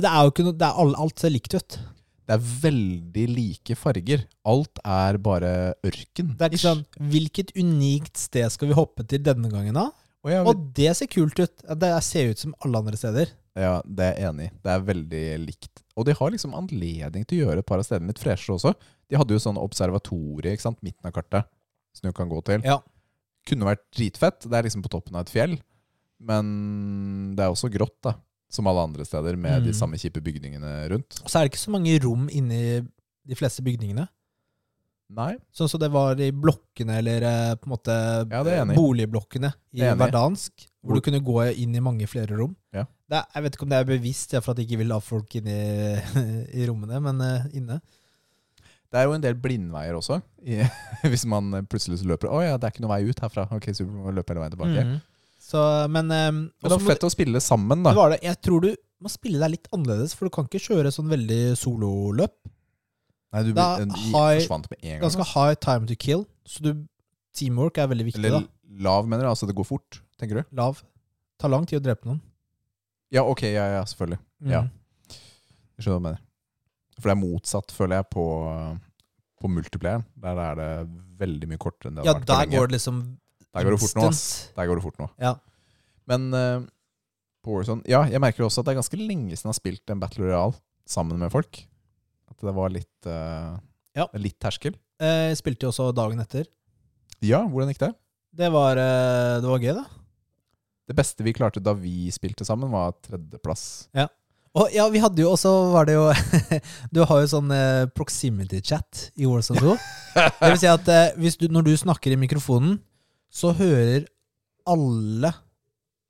S1: det er jo ikke noe det er all, Alt ser likt ut.
S2: Det er veldig like farger. Alt er bare ørken.
S1: Det er ikke sånn Hvilket unikt sted skal vi hoppe til denne gangen, da?
S2: Og jeg,
S1: Og det ser kult ut. Det ser ut som alle andre steder.
S2: ja, det er jeg enig i. Det er veldig likt. Og de har liksom anledning til å gjøre et par av stedene litt freshere også. De hadde jo sånn observatorie ikke sant, midten av kartet som du kan gå til.
S1: Ja.
S2: Kunne vært dritfett. Det er liksom på toppen av et fjell. Men det er også grått, da. Som alle andre steder, med de
S1: Mm.
S2: samme kjipe bygningene rundt.
S1: Og så er det ikke så mange rom inni de fleste bygningene.
S2: Nei.
S1: Sånn som det var i blokkene, eller eh, på en måte
S2: Ja,
S1: boligblokkene i
S2: er.
S1: Verdansk, hvor du kunne gå inn i mange flere rom.
S2: Ja.
S1: Er, jeg vet ikke om det er bevisst for at de ikke vil ha folk inn i, i rommene, men uh, inne.
S2: Det er jo en del blindveier også. I, hvis man plutselig løper Å ja, det er ikke noe vei ut herfra. Ok, så løpe hele veien tilbake.
S1: Mhm. Så, men um,
S2: Men det var fett må- å spille sammen, da.
S1: det var det. Jeg tror du må spille deg litt annerledes, for du kan ikke kjøre sånn veldig sololøp.
S2: Nei, du
S1: Da
S2: du
S1: high,
S2: forsvant med en gang.
S1: Ganske high time to kill, så du, teamwork er veldig viktig.
S2: Eller
S1: da.
S2: lav, mener du? Altså det går fort, tenker du?
S1: Lav. Tar lang tid å drepe noen.
S2: Ja, ok, ja, ja, selvfølgelig. Ja.
S1: Mhm.
S2: Jeg skjønner hva du mener. For det er motsatt, føler jeg, på, på multiplayeren. Der er det veldig mye kortere enn det
S1: Ja,
S2: vært på
S1: der går det liksom
S2: Der går det fort nå, ass. Der går det fort nå.
S1: Ja.
S2: Men eh, på Warzone Ja, jeg merker også at det er ganske lenge siden jeg har spilt en Battle Royale sammen med folk. At det var litt eh,
S1: Ja.
S2: Litt terskel.
S1: Eh, Jeg spilte jo også dagen etter.
S2: Ja, hvordan gikk det?
S1: Det var, eh, det var gøy, da.
S2: Det beste vi klarte da vi spilte sammen, var tredjeplass.
S1: Og ja, vi hadde jo også var det jo Du har jo sånn eh, proximity chat i Warzone 2. Det vil si at eh, hvis du, når du snakker i mikrofonen, så hører alle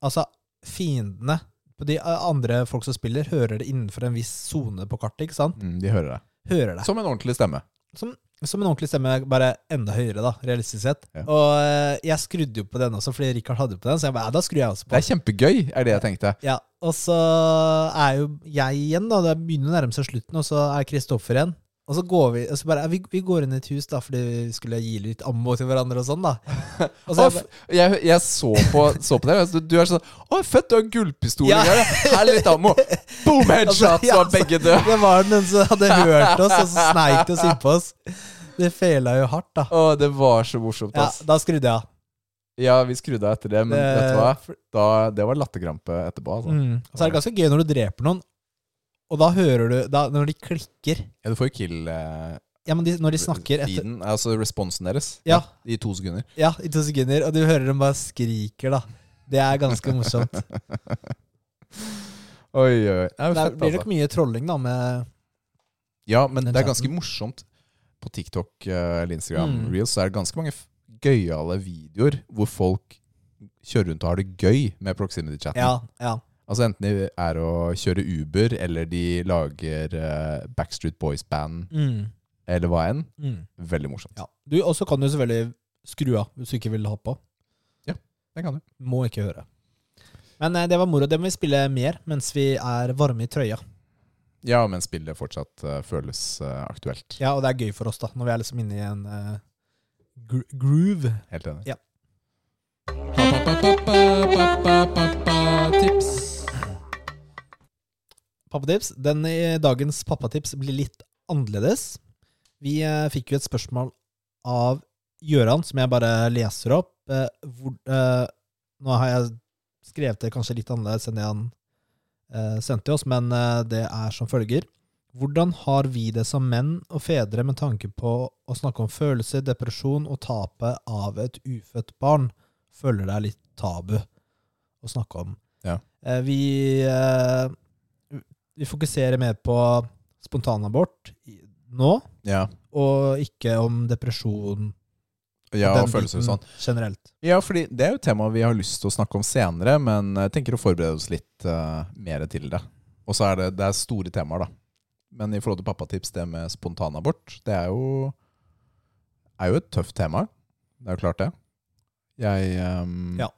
S1: Altså fiendene på de eh, andre folk som spiller, hører det innenfor en viss sone på kartet. ikke sant?
S2: Mm, de hører det.
S1: Hører det.
S2: Som en ordentlig stemme.
S1: Som, som en ordentlig stemme, bare enda høyere, da, realistisk sett.
S2: Ja.
S1: Og eh, jeg skrudde jo på den også, fordi Rikard hadde på den, så jeg bare, ja, da skrur jeg også på.
S2: Det er kjempegøy, er det jeg tenkte.
S1: Ja, Og så er jo jeg igjen, da. Det begynner å nærme seg slutten, og så er Kristoffer igjen. Og så går vi og så bare, vi, vi går inn i et hus da fordi vi skulle gi litt ammo til hverandre og sånn, da. Og så jeg,
S2: jeg, jeg så på, så på det. altså, Du er sånn Å, fett, du har gullpistol.
S1: Ja.
S2: Ja. Her er litt ammo. Boom, headshot,
S1: Altså, ja,
S2: så var begge døde.
S1: det var den som hadde hørt oss, og så sneik det oss innpå oss. Det fela jo hardt, da.
S2: Å, det var så morsomt,
S1: Ja, da skrudde jeg av.
S2: Ja, vi skrudde av etter det, men
S1: Det-
S2: vet du hva? Da, det var latterkrampe etterpå. Altså.
S1: Mm. Så er det ganske gøy når du dreper noen, og da hører du da, Når de klikker
S2: Ja, du får jo kill eh,
S1: Ja, men de, når de snakker etter
S2: altså responsen deres,
S1: Ja.
S2: i to sekunder.
S1: Ja, i to sekunder, og du hører dem bare skriker, da. Det er ganske morsomt.
S2: Oi, oi, oi. Det er jo
S1: Det
S2: fett,
S1: blir
S2: altså.
S1: nok mye trolling, da, med
S2: Ja, men
S1: den
S2: det er ganske
S1: chatten.
S2: morsomt. På TikTok eh, eller Instagram
S1: Mm.
S2: Reels så er det ganske mange f- gøyale videoer hvor folk kjører rundt og har det gøy med proximity-chatten.
S1: Ja, ja.
S2: Altså Enten de er å kjøre Uber, eller de lager eh, Backstreet Boys-band,
S1: Mm.
S2: eller hva enn.
S1: Mm.
S2: Veldig morsomt.
S1: ja. Og så kan du selvfølgelig skru av hvis du ikke vil ha på.
S2: Ja, Det kan du.
S1: Må ikke høre. Men eh, det var moro. Det må vi spille mer mens vi er varme i trøya.
S2: Ja, men spillet fortsatt uh, føles uh, aktuelt.
S1: Ja, Og det er gøy for oss, da, når vi er liksom inne i en uh, gro groove.
S2: Helt enig.
S1: Ja.
S2: Tips.
S1: Pappatips. Den i dagens pappatips blir litt annerledes. Vi eh, fikk jo et spørsmål av Gjøran, som jeg bare leser opp. Eh, hvor, eh, nå har jeg skrevet det kanskje litt annerledes enn det han eh, sendte oss, men eh, det er som følger. Hvordan har vi det som menn og fedre med tanke på å snakke om følelser, depresjon og tapet av et ufødt barn? Føler det er litt tabu å snakke om.
S2: Ja.
S1: Eh, vi, eh, vi fokuserer mer på spontanabort nå,
S2: Ja.
S1: og ikke om depresjon
S2: ja, og følelser og sånn.
S1: generelt.
S2: Ja, fordi det er jo et tema vi har lyst til å snakke om senere, men jeg tenker å forberede oss litt uh, mer til det. Og så er det, det er store temaer, da. Men i forhold til pappatips, det med spontanabort, det er jo, er jo et tøft tema. Det er jo klart det. Jeg um...
S1: Ja.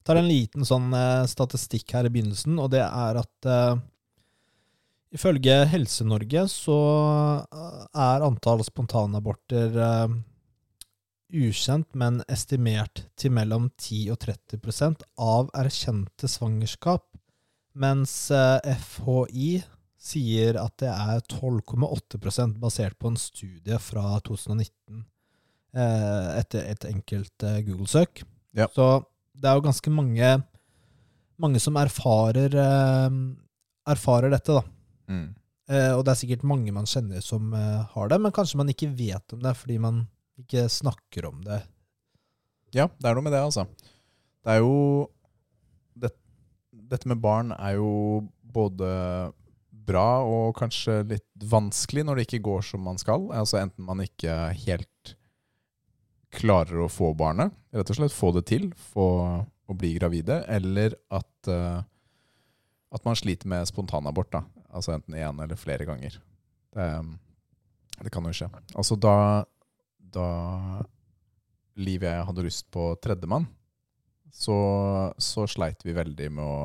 S1: Jeg tar en liten sånn uh, statistikk her i begynnelsen, og det er at eh, ifølge Helse-Norge så eh, er antall spontanaborter uh, ukjent, men estimert til mellom 10 og 30% av erkjente svangerskap, mens eh, FHI sier at det er 12,8% basert på en studie fra 2019 eh, etter et enkelt Google-søk.
S2: Ja.
S1: Så det er jo ganske mange, mange som erfarer, erfarer dette, da.
S2: Mm.
S1: Eh, og det er sikkert mange man kjenner som eh, har det, men kanskje man ikke vet om det fordi man ikke snakker om det.
S2: Ja, det er noe med det, altså. Det er jo det, Dette med barn er jo både bra og kanskje litt vanskelig når det ikke går som man skal. Altså Enten man ikke helt klarer å få barnet, rett og slett få det til, få å bli gravide, eller at, uh, at man sliter med spontanabort. da. Altså enten én eller flere ganger. Det, det kan jo skje. Altså da da Liv jeg hadde lyst på tredjemann, så, så sleit vi veldig med å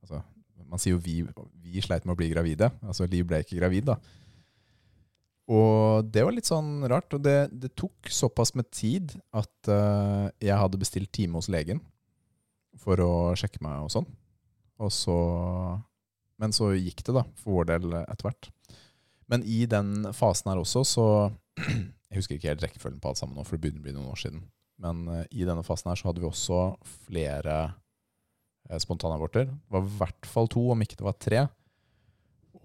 S2: altså, Man sier jo vi, vi sleit med å bli gravide. Altså Liv ble ikke gravid, da. Og det var litt sånn rart. Og det, det tok såpass med tid at uh, jeg hadde bestilt time hos legen for å sjekke meg og sånn. Og så Men så gikk det, da, for vår del etter hvert. Men i den fasen her også, så Jeg husker ikke helt rekkefølgen på alt sammen nå, for det begynner å bli noen år siden. Men eh, i denne fasen her så hadde vi også flere uh, spontanaborter. Det var i hvert fall to, om ikke det var tre.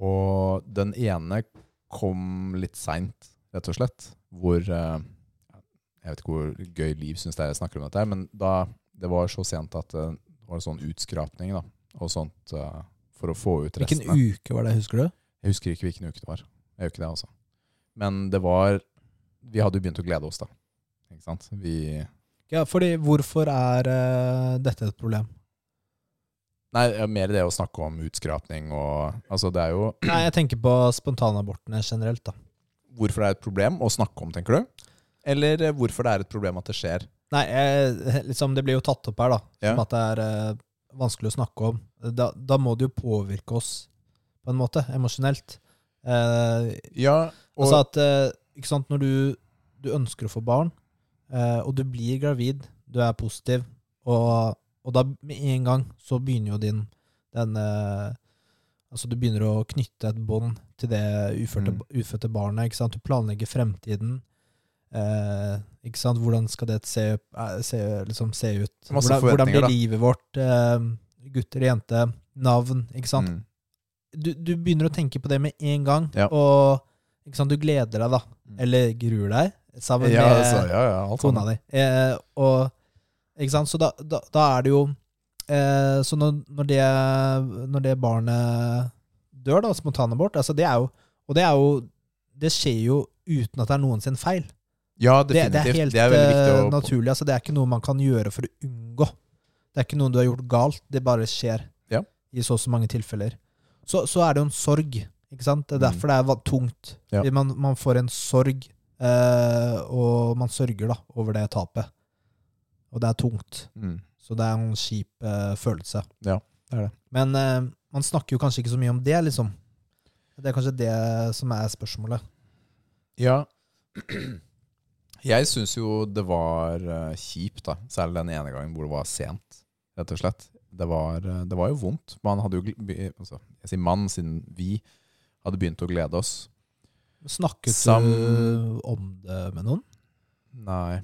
S2: Og den ene kom litt seint, rett og slett. Hvor eh, Jeg vet ikke hvor gøy Liv syns det er jeg snakker om dette, men da det var så sent at eh, det var en sånn utskrapning da, og sånt eh, for å få ut
S1: Hvilken uke var det, husker du?
S2: Jeg husker ikke hvilken uke det var. Jeg gjør ikke det, altså. Men det var Vi hadde jo begynt å glede oss, da. Ikke sant? Vi
S1: Ja, fordi hvorfor er uh, dette et problem?
S2: Nei, mer det å snakke om utskrapning og Altså, det er jo
S1: Nei, jeg tenker på spontanabortene generelt, da.
S2: hvorfor det er et problem å snakke om, tenker du? Eller eh, hvorfor det er et problem at det skjer?
S1: Nei, jeg, liksom, det blir jo tatt opp her, da.
S2: Ja.
S1: Som at det er eh, vanskelig å snakke om. Da, da må det jo påvirke oss på en måte, emosjonelt. Eh,
S2: Ja, og
S1: altså at eh, Ikke sant, når du, du ønsker å få barn, eh, og du blir gravid, du er positiv, og, og da med en gang så begynner jo din den eh, Altså du begynner å knytte et bånd til det ufødte,
S2: Mm.
S1: ufødte barnet. ikke sant? Du planlegger fremtiden. Eh, ikke sant? Hvordan skal det se, eh, se, liksom, se ut? Hvordan, hvordan blir livet vårt? Eh, gutter, jenter, navn, ikke sant?
S2: Mm.
S1: Du, du begynner å tenke på det med en gang,
S2: Ja.
S1: og ikke sant? du gleder deg, da.
S2: Mm.
S1: Eller gruer deg, sammen
S2: Ja,
S1: med
S2: altså, ja, ja,
S1: kona di. Eh, og, ikke sant? Så da, da, da er det jo eh, Så når, når, det, når det barnet dør, da, spontanabort altså det er jo, Og det er jo Det skjer jo uten at det er noen sin feil.
S2: Ja,
S1: Det, det er helt
S2: det viktig
S1: eh,
S2: å
S1: naturlig. Altså, det er ikke noe man kan gjøre for å unngå. Det er ikke noe du har gjort galt, det bare skjer
S2: Ja.
S1: i så og så mange tilfeller. Så, så er det jo en sorg. Ikke sant? Det er
S2: Mm.
S1: derfor det er tungt.
S2: Ja.
S1: Man, man får en sorg, eh, og man sørger da over det tapet. Og det er tungt.
S2: mm.
S1: Så det er en kjip eh, følelse.
S2: Ja, det er det.
S1: Men eh, man snakker jo kanskje ikke så mye om det, liksom. Det er kanskje det som er spørsmålet.
S2: Ja. Jeg syns jo det var eh, kjipt, da. Særlig den ene gangen hvor det var sent, rett og slett. Det var, eh, det var jo vondt. Man hadde jo altså, Jeg sier mann, siden vi hadde begynt å glede oss.
S1: Snakket
S2: Sam-
S1: du om det med noen?
S2: Nei.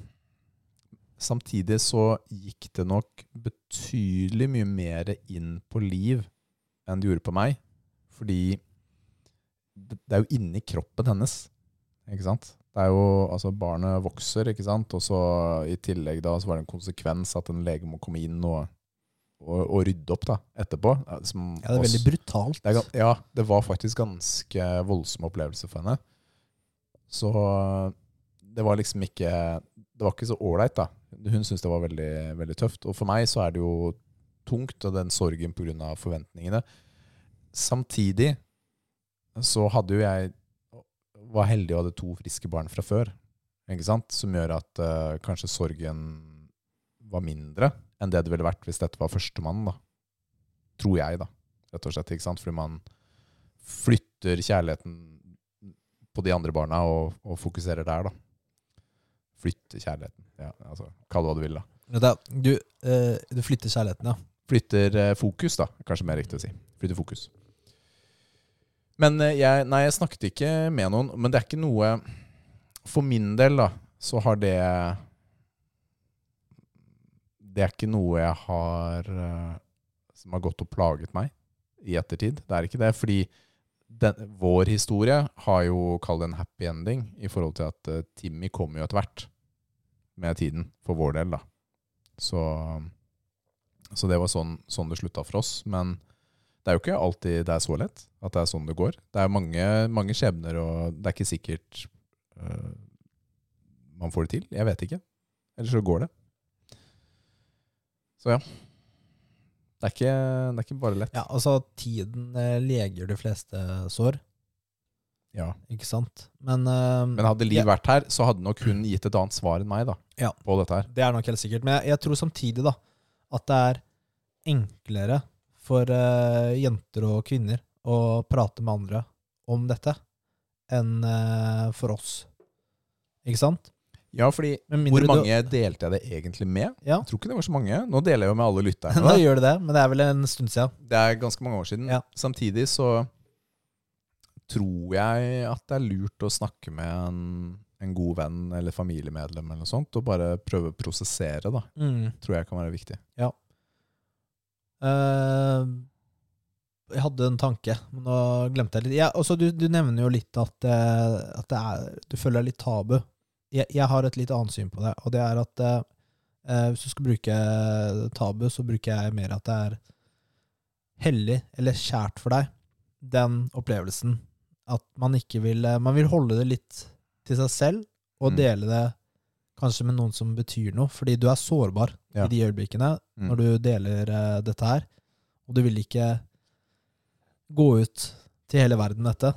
S2: Samtidig så gikk det nok betydelig mye mer inn på Liv enn det gjorde på meg. Fordi det det er jo inni kroppen hennes, ikke sant? Det er jo, altså Barnet vokser, ikke sant? Og så i tillegg da så var det en konsekvens at en lege må komme inn og, og, og rydde opp da, etterpå. Ja, Som
S1: Ja, det er
S2: veldig
S1: veldig brutalt.
S2: det er, ja, det var faktisk ganske voldsom opplevelse for henne. Så det var liksom ikke Det var ikke så ålreit, da. Hun syntes det var veldig, veldig tøft. Og for meg så er det jo tungt, og den sorgen pga. forventningene. Samtidig så hadde jo jeg var heldig og hadde to friske barn fra før, ikke sant? som gjør at uh, kanskje sorgen var mindre enn det det ville vært hvis dette var førstemann, da. Tror jeg, da rett og slett. ikke sant? Fordi man flytter kjærligheten på de andre barna og, og fokuserer der, da. Flytter kjærligheten. Ja, altså, Kall det hva du vil, da.
S1: Er- Du, uh, du flytter kjærligheten, ja.
S2: Flytter uh, fokus, da. Kanskje mer riktig å si. Flytter fokus. Men eh, jeg, nei, jeg snakket ikke med noen. Men det er ikke noe For min del, da, så har det Det er ikke noe jeg har eh, Som har gått og plaget meg i ettertid. Det er ikke det. Fordi den, vår historie har jo kall det en happy ending i forhold til at uh, Timmy kommer jo etter hvert med tiden, for vår del, da. Så så det var sånn, sånn det slutta for oss. Men det er jo ikke alltid det er så lett at det er sånn det går. Det er mange, mange skjebner, og det er ikke sikkert uh, man får det til. Jeg vet ikke. Eller så går det. Så ja. Det er ikke, det er ikke bare lett.
S1: Ja, altså, tiden eh, leger de fleste sår,
S2: Ja.
S1: ikke sant? Men, uh,
S2: Men hadde Liv
S1: Ja.
S2: vært her, så hadde nok hun gitt et annet svar enn meg da,
S1: Ja.
S2: på dette her.
S1: det er nok helt sikkert. Men jeg, jeg tror samtidig da, at det er enklere for uh, jenter og kvinner å prate med andre om dette enn uh, for oss. Ikke sant?
S2: Ja, fordi hvor
S1: mange
S2: mange delte jeg det egentlig med?
S1: Ja,
S2: Jeg tror ikke det var så mange. Nå deler jeg jo med alle lytterne.
S1: da
S2: da.
S1: gjør det det, men det er vel en stund siden.
S2: Det er ganske mange år siden.
S1: Ja.
S2: Samtidig så tror jeg at det er lurt å snakke med en, en god venn eller familiemedlem eller noe sånt, og bare prøve å prosessere, da.
S1: Mm.
S2: Tror jeg kan være viktig.
S1: Eh, jeg hadde en tanke, men nå glemte jeg litt. Ja, også du, du nevner jo litt at, eh, at det er, du føler er litt tabu. Jeg, jeg har et litt annet syn på det, og det er at eh, eh, hvis du skal bruke tabu, så bruker jeg mer at det er hellig eller kjært for deg, den opplevelsen. At man ikke vil eh, Man vil holde det litt til seg selv, og
S2: Mm.
S1: dele det kanskje med noen som betyr noe, fordi du er sårbar
S2: Ja.
S1: i de øyeblikkene
S2: Mm.
S1: når du deler uh, dette her. Og du vil ikke gå ut til hele verden dette.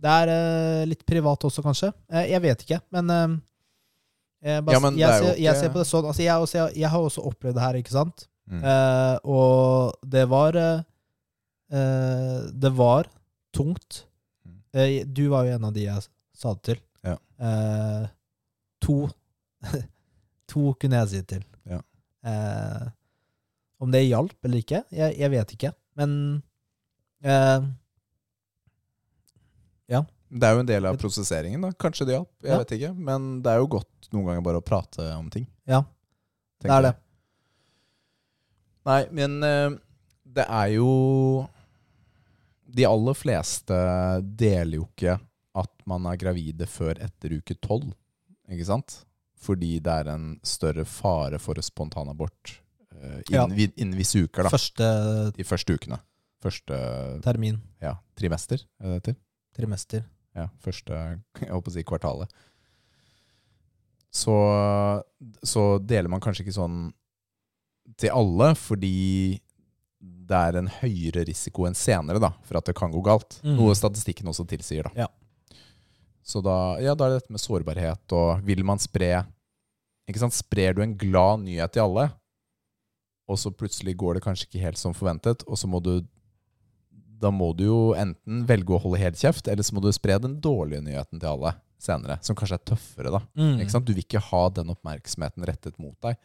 S1: Det er uh, litt privat også, kanskje. Uh, jeg vet ikke, men eh, bare,
S2: Ja, men
S1: jeg,
S2: er
S1: ser, jeg ser på det sånn altså jeg, også, jeg, jeg har også opplevd det her, ikke sant?
S2: Mm.
S1: Eh, og det var Det var tungt.
S2: Mm.
S1: Du var jo en av de jeg sa det til.
S2: Ja.
S1: Eh, to To kunne jeg si det til.
S2: Ja.
S1: Eh, om det hjalp eller ikke, jeg, jeg vet ikke. Men eh,
S2: Det er jo en del av prosesseringen, da. Kanskje det hjalp. Jeg
S1: Ja.
S2: vet ikke. Men det er jo godt noen ganger bare å prate om ting.
S1: Ja, det er det.
S2: jeg. Nei, men eh, det er jo De aller fleste deler jo ikke at man er gravide før etter uke tolv, ikke sant? Fordi det er en større fare for spontanabort uh,
S1: Ja.
S2: innen, vi- innen visse uker, da.
S1: Første
S2: De første ukene. Første
S1: termin,
S2: ja, trimester, er det det heter?
S1: trimester.
S2: Ja, første jeg håper å si kvartalet. Så, så deler man kanskje ikke sånn til alle, fordi det er en høyere risiko enn senere da, for at det kan gå galt.
S1: Mm.
S2: Noe statistikken også tilsier. da.
S1: Ja.
S2: Så da, ja, da er det dette med sårbarhet, og vil man spre ikke sant? Sprer du en glad nyhet til alle, og så plutselig går det kanskje ikke helt som forventet, og så må du da må du jo enten velge å holde helt kjeft, eller så må du spre den dårlige nyheten til alle senere, som kanskje er tøffere, da.
S1: Mm.
S2: Ikke sant? Du vil ikke ha den oppmerksomheten rettet mot deg.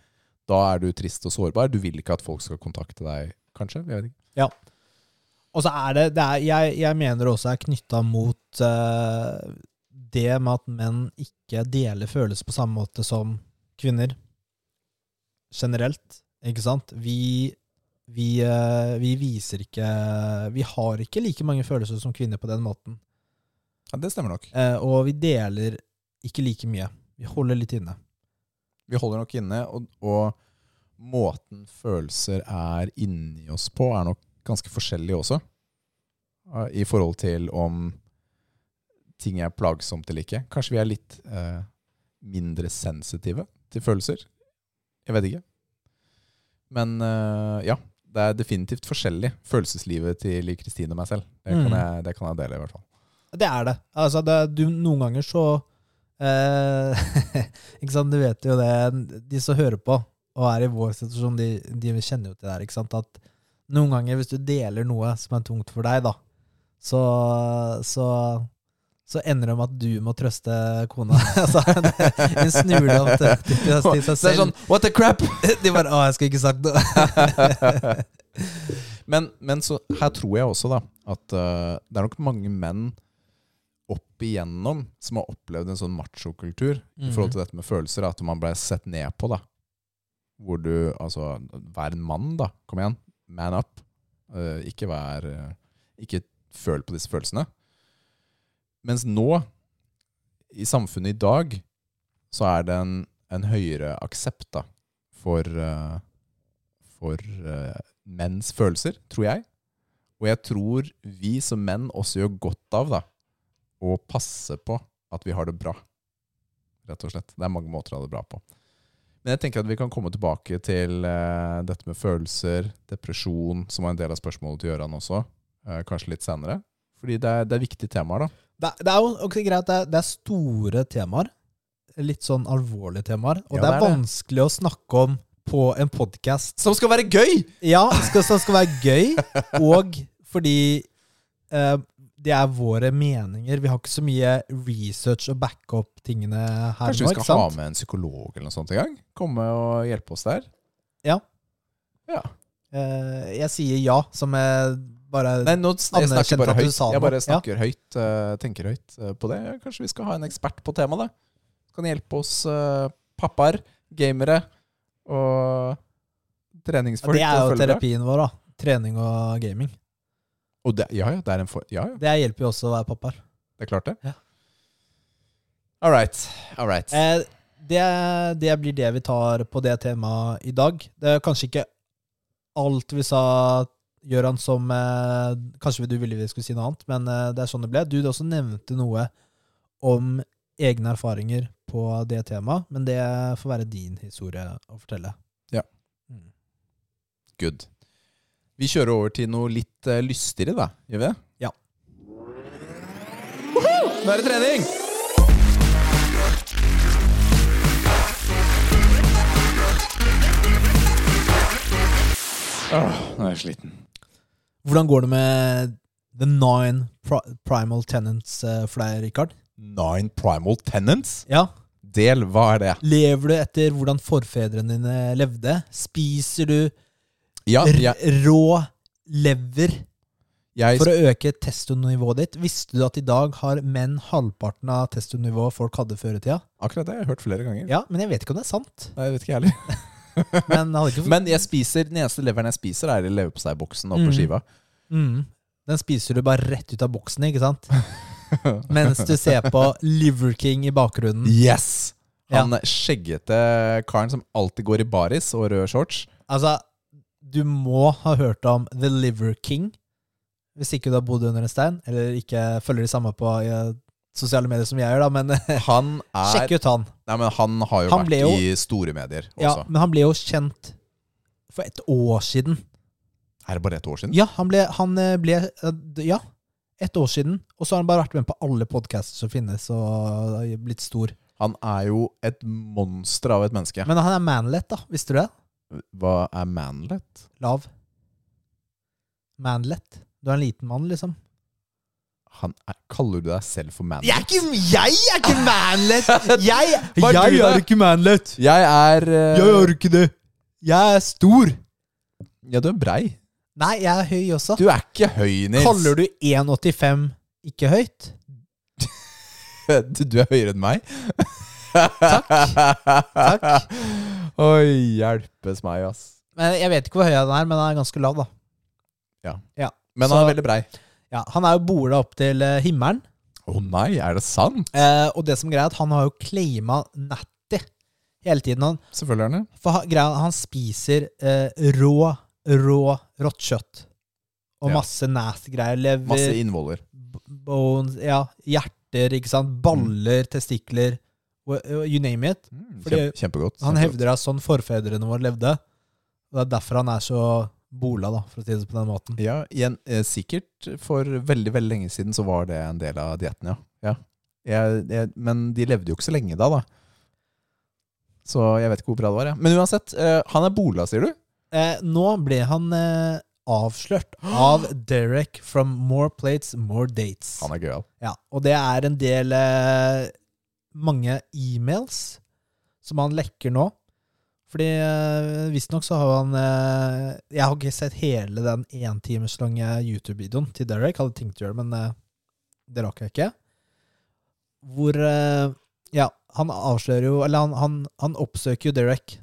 S2: Da er du trist og sårbar. Du vil ikke at folk skal kontakte deg, kanskje? Jeg vet ikke.
S1: Og så er det, det er, jeg, jeg mener det også er knytta mot uh, det med at menn ikke deler følelser på samme måte som kvinner. Generelt, ikke sant? Vi, vi, eh, vi viser ikke Vi har ikke like mange følelser som kvinner på den måten.
S2: Ja, det stemmer nok.
S1: Eh, og vi deler ikke like mye. Vi holder litt inne.
S2: Vi holder nok inne, og, og måten følelser er inni oss på, er nok ganske forskjellig også. eh, I forhold til om ting er plagsomt eller ikke. Kanskje vi er litt eh, mindre sensitive til følelser. Jeg vet ikke. Men eh, ja, det er definitivt forskjellig. Følelseslivet til Kristine og meg selv. Det kan,
S1: Mm.
S2: jeg, det kan jeg dele, i hvert fall.
S1: Det er det. Altså, det, du, noen ganger så eh, Ikke sant, du vet jo det De som hører på og er i vår situasjon, de, de kjenner jo til det her. Ikke sant? At noen ganger, hvis du deler noe som er tungt for deg, da, så, så, så ender det med at du må trøste kona. altså, det, en snule om til, til, seg
S2: Det er sånn What the crap!
S1: De bare 'Å, jeg skulle ikke sagt det.
S2: men, men så her tror jeg også da at uh, det er nok mange menn opp igjennom som har opplevd en sånn machokultur i forhold til dette med følelser, at man ble sett ned på, da. Hvor du Altså, vær en mann, da. Kom igjen. Man up. Uh, ikke vær uh, Ikke føl på disse følelsene. Mens nå, i samfunnet i dag, så er det en, en høyere aksept da, for, uh, for uh, menns følelser, tror jeg. Og jeg tror vi som menn også gjør godt av da, å passe på at vi har det bra. Rett og slett. Det er mange måter å ha det bra på. Men jeg tenker at vi kan komme tilbake til uh, dette med følelser, depresjon, som var en del av spørsmålet til Gøran også, kanskje litt senere. Fordi det er, det er viktige temaer, da.
S1: Det, det er jo også greit, det er, det er store temaer. Litt sånn alvorlige temaer. Og
S2: Ja,
S1: det er, vanskelig å snakke om på en podkast.
S2: Som skal være gøy!
S1: Ja, skal, som skal være gøy, og fordi eh, det er våre meninger. Vi har ikke så mye research og backup tingene her
S2: Kanskje
S1: nå.
S2: vi
S1: ikke
S2: skal ha med en psykolog eller noe sånt en gang? Komme og hjelpe oss der?
S1: Ja.
S2: Ja.
S1: Eh, jeg sier ja, som er bare
S2: Nei, nå jeg snakker bare høyt. Jeg bare snakker Ja. høyt, uh, tenker høyt uh, på det. Kanskje vi skal ha en ekspert på temaet, da. Kan hjelpe oss uh, pappaer, gamere og treningsfolk.
S1: Det er jo terapien vår, da. Trening og gaming.
S2: Og det, ja, ja, det er en for, ja, ja,
S1: Det hjelper jo også å være pappaer.
S2: det er klart det.
S1: Ja.
S2: All right. All right.
S1: Eh, det, det blir det vi tar på det temaet i dag. Det er kanskje ikke alt vi sa, Gøran, som eh, Kanskje du ville vi skulle si noe annet, men eh, det er sånn det ble. Du også nevnte noe om egne erfaringer på det temaet, men det får være din historie å fortelle.
S2: Ja.
S1: Mm.
S2: Good. Vi kjører over til noe litt eh, lystigere, da. Gjør vi det?
S1: Ja.
S2: Nå er det trening! Åh, nå er jeg sliten.
S1: Hvordan går det med The Nine Pri Primal Tenants eh, for deg, Rikard?
S2: Nine primal tenants?
S1: Ja.
S2: Del, hva er det?
S1: Lever du etter hvordan forfedrene dine levde? Spiser du
S2: Ja, ja,
S1: rå lever?
S2: Jeg,
S1: For å øke testonivået ditt. Visste du at i dag har menn halvparten av testonivået folk hadde før i tida?
S2: akkurat det jeg har jeg hørt flere ganger.
S1: Ja, men jeg vet ikke om det er sant.
S2: Nei, jeg vet ikke heller.
S1: Men,
S2: Men jeg spiser, den eneste leveren jeg spiser, er i leverposteiboksen oppå
S1: Mm.
S2: skiva.
S1: mm, Den spiser du bare rett ut av boksen, ikke sant? Mens du ser på Liver King i bakgrunnen.
S2: Yes!
S1: Ja.
S2: Han skjeggete karen som alltid går i baris og røde shorts.
S1: Altså, du må ha hørt om The Liver King. Hvis ikke du har bodd under en stein, eller ikke følger de samme på sosiale medier som jeg gjør, da. Men
S2: Han er
S1: sjekk ut han.
S2: Nei, men han har jo
S1: Han
S2: vært
S1: jo-
S2: i store medier
S1: Ja, men han ble jo kjent for et år siden.
S2: Er det bare et år siden?
S1: Ja, han ble, han eh, ble eh, Ja, et år siden. Og så har han bare vært med på alle podcaster som finnes, og blitt stor.
S2: Han er jo et monster av et menneske.
S1: Men han er manlet, da. Visste du det?
S2: Hva er manlet?
S1: Lav. Manlet. Du er en liten mann, liksom.
S2: Han er, kaller du deg selv for manlet?
S1: Jeg er ikke, jeg er ikke manlet! Jeg,
S2: er
S1: jeg er ikke manlet!
S2: Jeg er uh,
S1: Jeg er ikke det. Jeg er stor.
S2: Ja, du er brei.
S1: Nei, jeg er høy også.
S2: Du er ikke høy, Nils.
S1: Kaller du 1,85 ikke høyt?
S2: du Du er høyere enn meg.
S1: Takk. Takk.
S2: Oi, hjelpes meg, ass.
S1: Men Jeg vet ikke hvor høy han er, men han er ganske lav, da.
S2: Ja Men
S1: Så-
S2: han er veldig brei.
S1: Ja, Han er jo bola opp til eh, himmelen.
S2: Å nei, er det sant?
S1: Eh, og det som er greia, er at han har jo claima Natty hele tiden. Han,
S2: Selvfølgelig er det.
S1: for han, greia, han spiser eh, rå, rå rått kjøtt. Og
S2: Ja.
S1: masse nasty greier. Lever,
S2: Masse innvoller.
S1: b- bones, ja, hjerter, ikke sant. Baller, testikler. wha- You name it.
S2: Mm,
S1: Fordi
S2: kjempe, kjempegodt.
S1: Han
S2: kjempegodt.
S1: hevder at sånn forfedrene våre levde. Og det er derfor han er så bola, da, for å si det på den måten.
S2: Ja, igjen, eh, sikkert for veldig veldig lenge siden så var det en del av dietten, ja. ja. Jeg, jeg, men de levde jo ikke så lenge da, da. Så jeg vet ikke hvor bra det var. Ja. Men uansett, eh, han er bola, sier du?
S1: Eh, nå ble han eh, avslørt av Derek from More Plates, More Dates.
S2: Han er gøyal.
S1: Ja, og det er en del eh, mange e-mails som han lekker nå. Fordi eh, visstnok så har han eh, Jeg har ikke sett hele den én timers lange YouTube-videoen til Derek. Hadde tenkt å gjøre det, men eh, det rakk jeg ikke. Hvor Ja, han avslører jo Eller han, han, han oppsøker jo Derek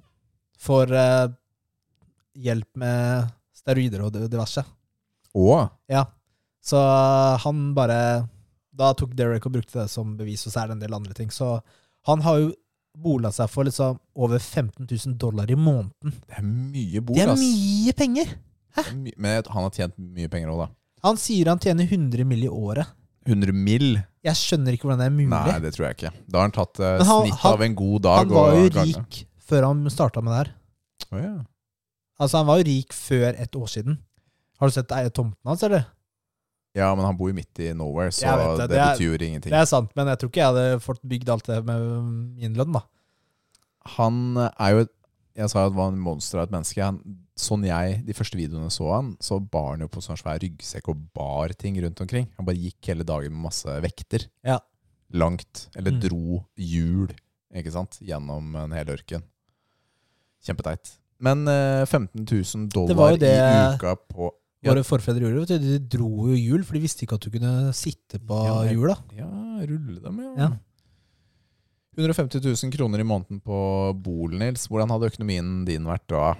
S1: for uh, hjelp med steroider og diverse.
S2: Å,
S1: Ja, så han bare Da tok Derek og brukte det som bevis, og så er det en del andre ting. Så han har jo bola seg for liksom over 15 000 dollar i måneden.
S2: det er mye bol,
S1: Det er
S2: ass.
S1: mye penger!
S2: Er my- Men han har tjent mye penger òg, da.
S1: Han sier han tjener 100 mill. i året.
S2: 100 mill?
S1: Jeg skjønner ikke hvordan det er mulig.
S2: Nei, det tror jeg ikke. Da har han tatt eh,
S1: Men han-
S2: snitt
S1: han-
S2: av en god dag.
S1: han var jo
S2: og gangen.
S1: rik før han starta med det her.
S2: Å, ja.
S1: Altså, han var jo rik før et år siden. Har du sett eie tomten hans, eller?
S2: Ja, men han bor jo midt i nowhere, så det,
S1: det. Det er-
S2: betyr jo ingenting.
S1: Det er sant, men jeg tror ikke jeg hadde fått bygd alt det med min lønn, da.
S2: Han er jo Jeg sa jo at han var en monster av et menneske. Han, sånn jeg de første videoene så han, så bar han jo på sånn svær ryggsekk og bar ting rundt omkring. Han bare gikk hele dagen med masse vekter.
S1: Ja.
S2: Langt. Eller
S1: Mm.
S2: dro hjul, ikke sant, gjennom en hel ørken. Kjempeteit. Men eh, 15 000 dollar i uka på.
S1: Våre forfedre gjorde det. De dro jo hjul, for de visste ikke at du kunne sitte på
S2: Ja,
S1: hjula.
S2: Ja, rulle dem, ja.
S1: Ja.
S2: 150 000 kroner i måneden på Bol, Nils. Hvordan hadde økonomien din vært da?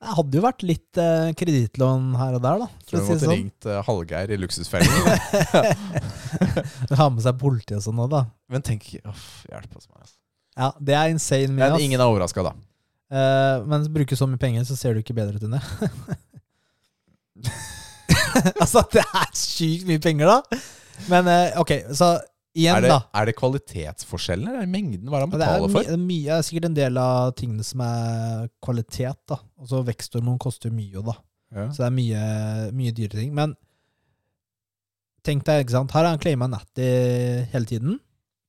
S1: Det hadde jo vært litt eh, kredittlån her og der, da.
S2: Tror du måtte
S1: sånn.
S2: ringt eh, Hallgeir i Luksusfellen?
S1: Ha med seg politi og sånn òg, da.
S2: Men tenk uff, Hjelp oss meg. altså.
S1: Ja, det er insane mye.
S2: Men ingen er overraska, da.
S1: Eh, men bruker så mye penger, så ser du ikke bedre ut enn det. altså, det er sykt mye penger, da. Men eh, ok, så igjen,
S2: Er det,
S1: da.
S2: er det kvalitetsforskjellen, eller Er det mengden? Hva det han
S1: Det er,
S2: betaler for?
S1: det er mye, det er sikkert en del av tingene som er kvalitet, da. Og så veksthormon koster mye da.
S2: Ja.
S1: Så det er mye, mye dyre ting. Men tenk deg, ikke sant. Her har han claima Natty hele tiden.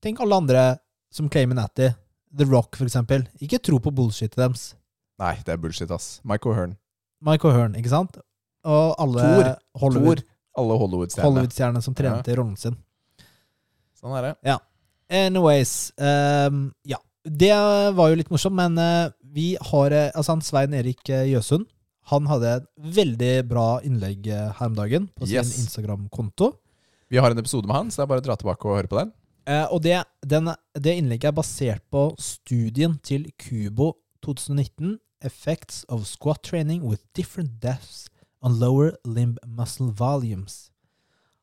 S1: Tenk alle andre som claimer Natty. The Rock, for eksempel. Ikke tro på bullshitet deres.
S2: Nei, det er bullshit, ass. Michael Hearn.
S1: Michael Hearn, ikke sant? Og alle
S2: Thor.
S1: Hollywood-
S2: Thor. Alle Hollywood-stjernene.
S1: Hollywood-stjernene som trente i rollen sin.
S2: sånn er det.
S1: Anyways. Um, ja. Det var jo litt morsomt, men uh, vi har eh, Altså, han Svein Erik eh, Jøsund Han hadde et veldig bra innlegg her om dagen på sin
S2: Yes.
S1: Instagram-konto.
S2: Vi har en episode med han, så det er bare å dra tilbake og høre på den.
S1: Uh, og det, den, det innlegget er basert på studien til Kubo 2019, Effects of Squat Training with Different Depths on Lower Limb Muscle Volumes.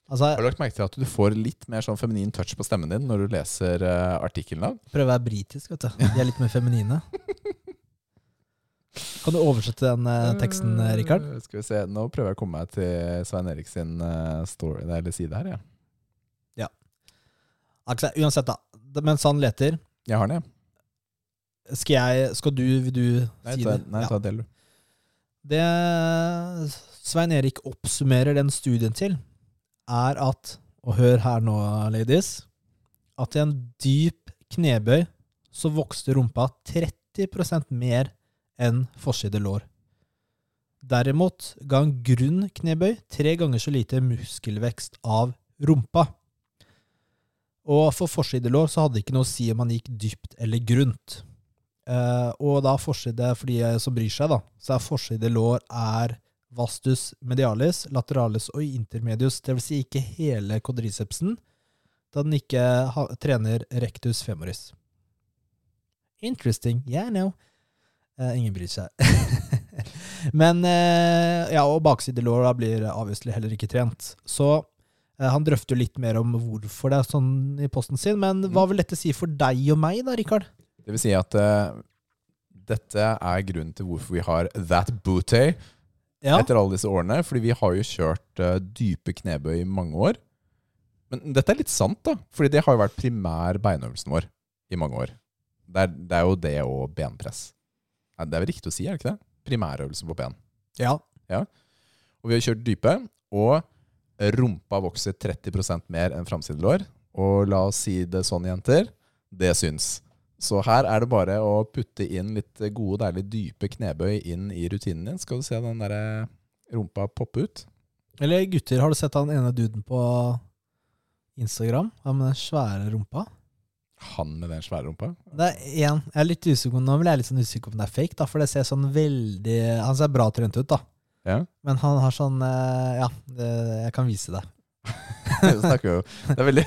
S1: Altså,
S2: Har du lagt merke til at du får litt mer sånn feminin touch på stemmen din når du leser uh, artikkelen?
S1: prøver å være britisk, vet du. De er litt mer feminine. Kan du oversette den uh, teksten, eh, Rikard?
S2: Uh, Skal vi se, Nå prøver jeg å komme meg til Svein Erik sin uh, story, eller side her. Ja.
S1: Altså, uansett, da. Mens han leter,
S2: Jeg har den, jeg.
S1: skal jeg Skal du, vil du
S2: Nei,
S1: si
S2: ta,
S1: det?
S2: nei,
S1: Ja.
S2: ta del, du.
S1: Det Svein Erik oppsummerer den studien til, er at Og hør her nå, ladies. At i en dyp knebøy så vokste rumpa 30 mer enn forside lår. Derimot ga en grunn knebøy tre ganger så lite muskelvekst av rumpa. Og for forsidelår så hadde det ikke noe å si om man gikk dypt eller grunt. Eh, og da forside, for de som bryr seg, da, så er forside lår er vastus medialis, lateralis og intermedius, dvs. Si ikke hele kodricepsen, da den ikke ha, trener rectus femoris. Interesting. Yeah, know. Eh, ingen bryr seg. Men eh, ja, og baksidelåra blir obviously heller ikke trent. Så eh, han drøfter jo litt mer om hvorfor det er sånn i posten sin. Men hva vil dette si for deg og meg, da, Rikard?
S2: Det vil si at eh, dette er grunnen til hvorfor vi har That Booty
S1: Ja.
S2: etter alle disse årene. Fordi vi har jo kjørt uh, dype knebøy i mange år. Men dette er litt sant, da. Fordi det har jo vært primær beinøvelsen vår i mange år. Det er, det er jo det og benpress. Det er vel riktig å si, er det ikke det? Primærøvelsen på ben.
S1: ja.
S2: Og vi har kjørt dype, og rumpa vokser 30% mer enn framsidelår. Og la oss si det sånn, jenter, det syns. Så her er det bare å putte inn litt gode, deilige dype knebøy inn i rutinen din. Skal du se den der rumpa poppe ut?
S1: Eller gutter, har du sett han ene duden på Instagram? Han med den svære rumpa?
S2: Han med den svære rumpa?
S1: Det er én Jeg er litt usikker Nå blir jeg litt sånn usikker på om det er fake, da, for det ser sånn veldig Han ser bra trent ut, da.
S2: Ja,
S1: Men han har sånn eh, Ja, det, jeg kan vise det.
S2: det snakker vi jo. Det er veldig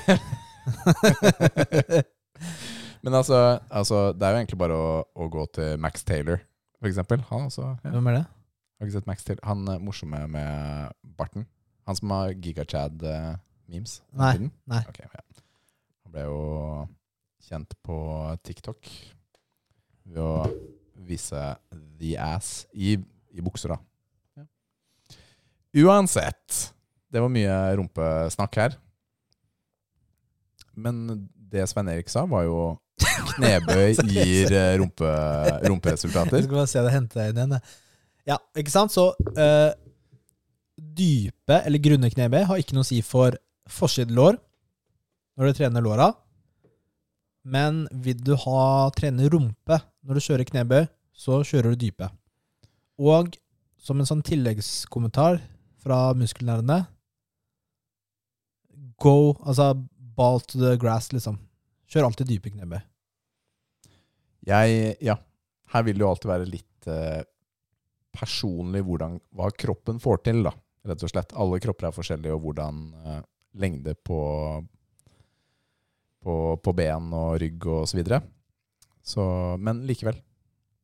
S2: Men altså, altså, det er jo egentlig bare å, å gå til Max Taylor, for eksempel. Han også, ja.
S1: Hvem er det?
S2: Har ikke sett Max Taylor? Han er morsomme med barten. Han som har gigachad-memes.
S1: Nei, nei.
S2: Okay, ja. Han ble jo kjent på TikTok ved å vise the ass i, i bukser, da. Uansett. Det var mye rumpesnakk her. Men det Svein Erik sa, var jo knebøy gir eh, rumpe, rumperesultater.
S1: skal bare se det hente deg inn igjen. Ja, ikke sant? Så uh, dype eller grunne knebøy har ikke noe å si for forsidelår når du trener låra. Men vil du ha trene rumpe når du kjører knebøy, så kjører du dype. Og som en sånn tilleggskommentar fra muskelnerdene Go, altså ball to the grass, liksom. Kjør alltid dype knebøy.
S2: Jeg, ja, her vil det jo alltid være litt eh, personlig hvordan, hva kroppen får til, da, rett og slett. Alle kropper er forskjellige, og hvordan eh, lengde på, på, på ben og rygg og så videre. Så, men likevel.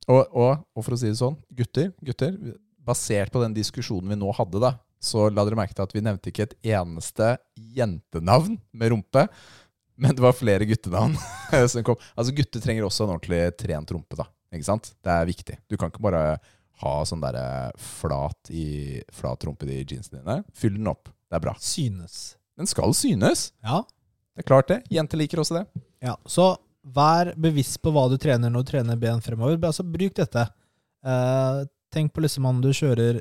S2: Og, og, og for å si det sånn, gutter, gutter, basert på den diskusjonen vi nå hadde, da, så la dere merke til at vi nevnte ikke et eneste jentenavn med rumpe, men det var flere guttenavn som kom. Altså Gutter trenger også en ordentlig trent rumpe. da Ikke sant? Det er viktig. Du kan ikke bare ha sånn der flat, i, flat rumpe i jeansene dine. Fyll den opp. Det er bra.
S1: Synes.
S2: Den skal synes.
S1: Ja,
S2: Det er klart det. Jenter liker også det.
S1: Ja, så vær bevisst på hva du trener når du trener ben fremover. Altså, bruk dette. Eh, tenk på liksom om du kjører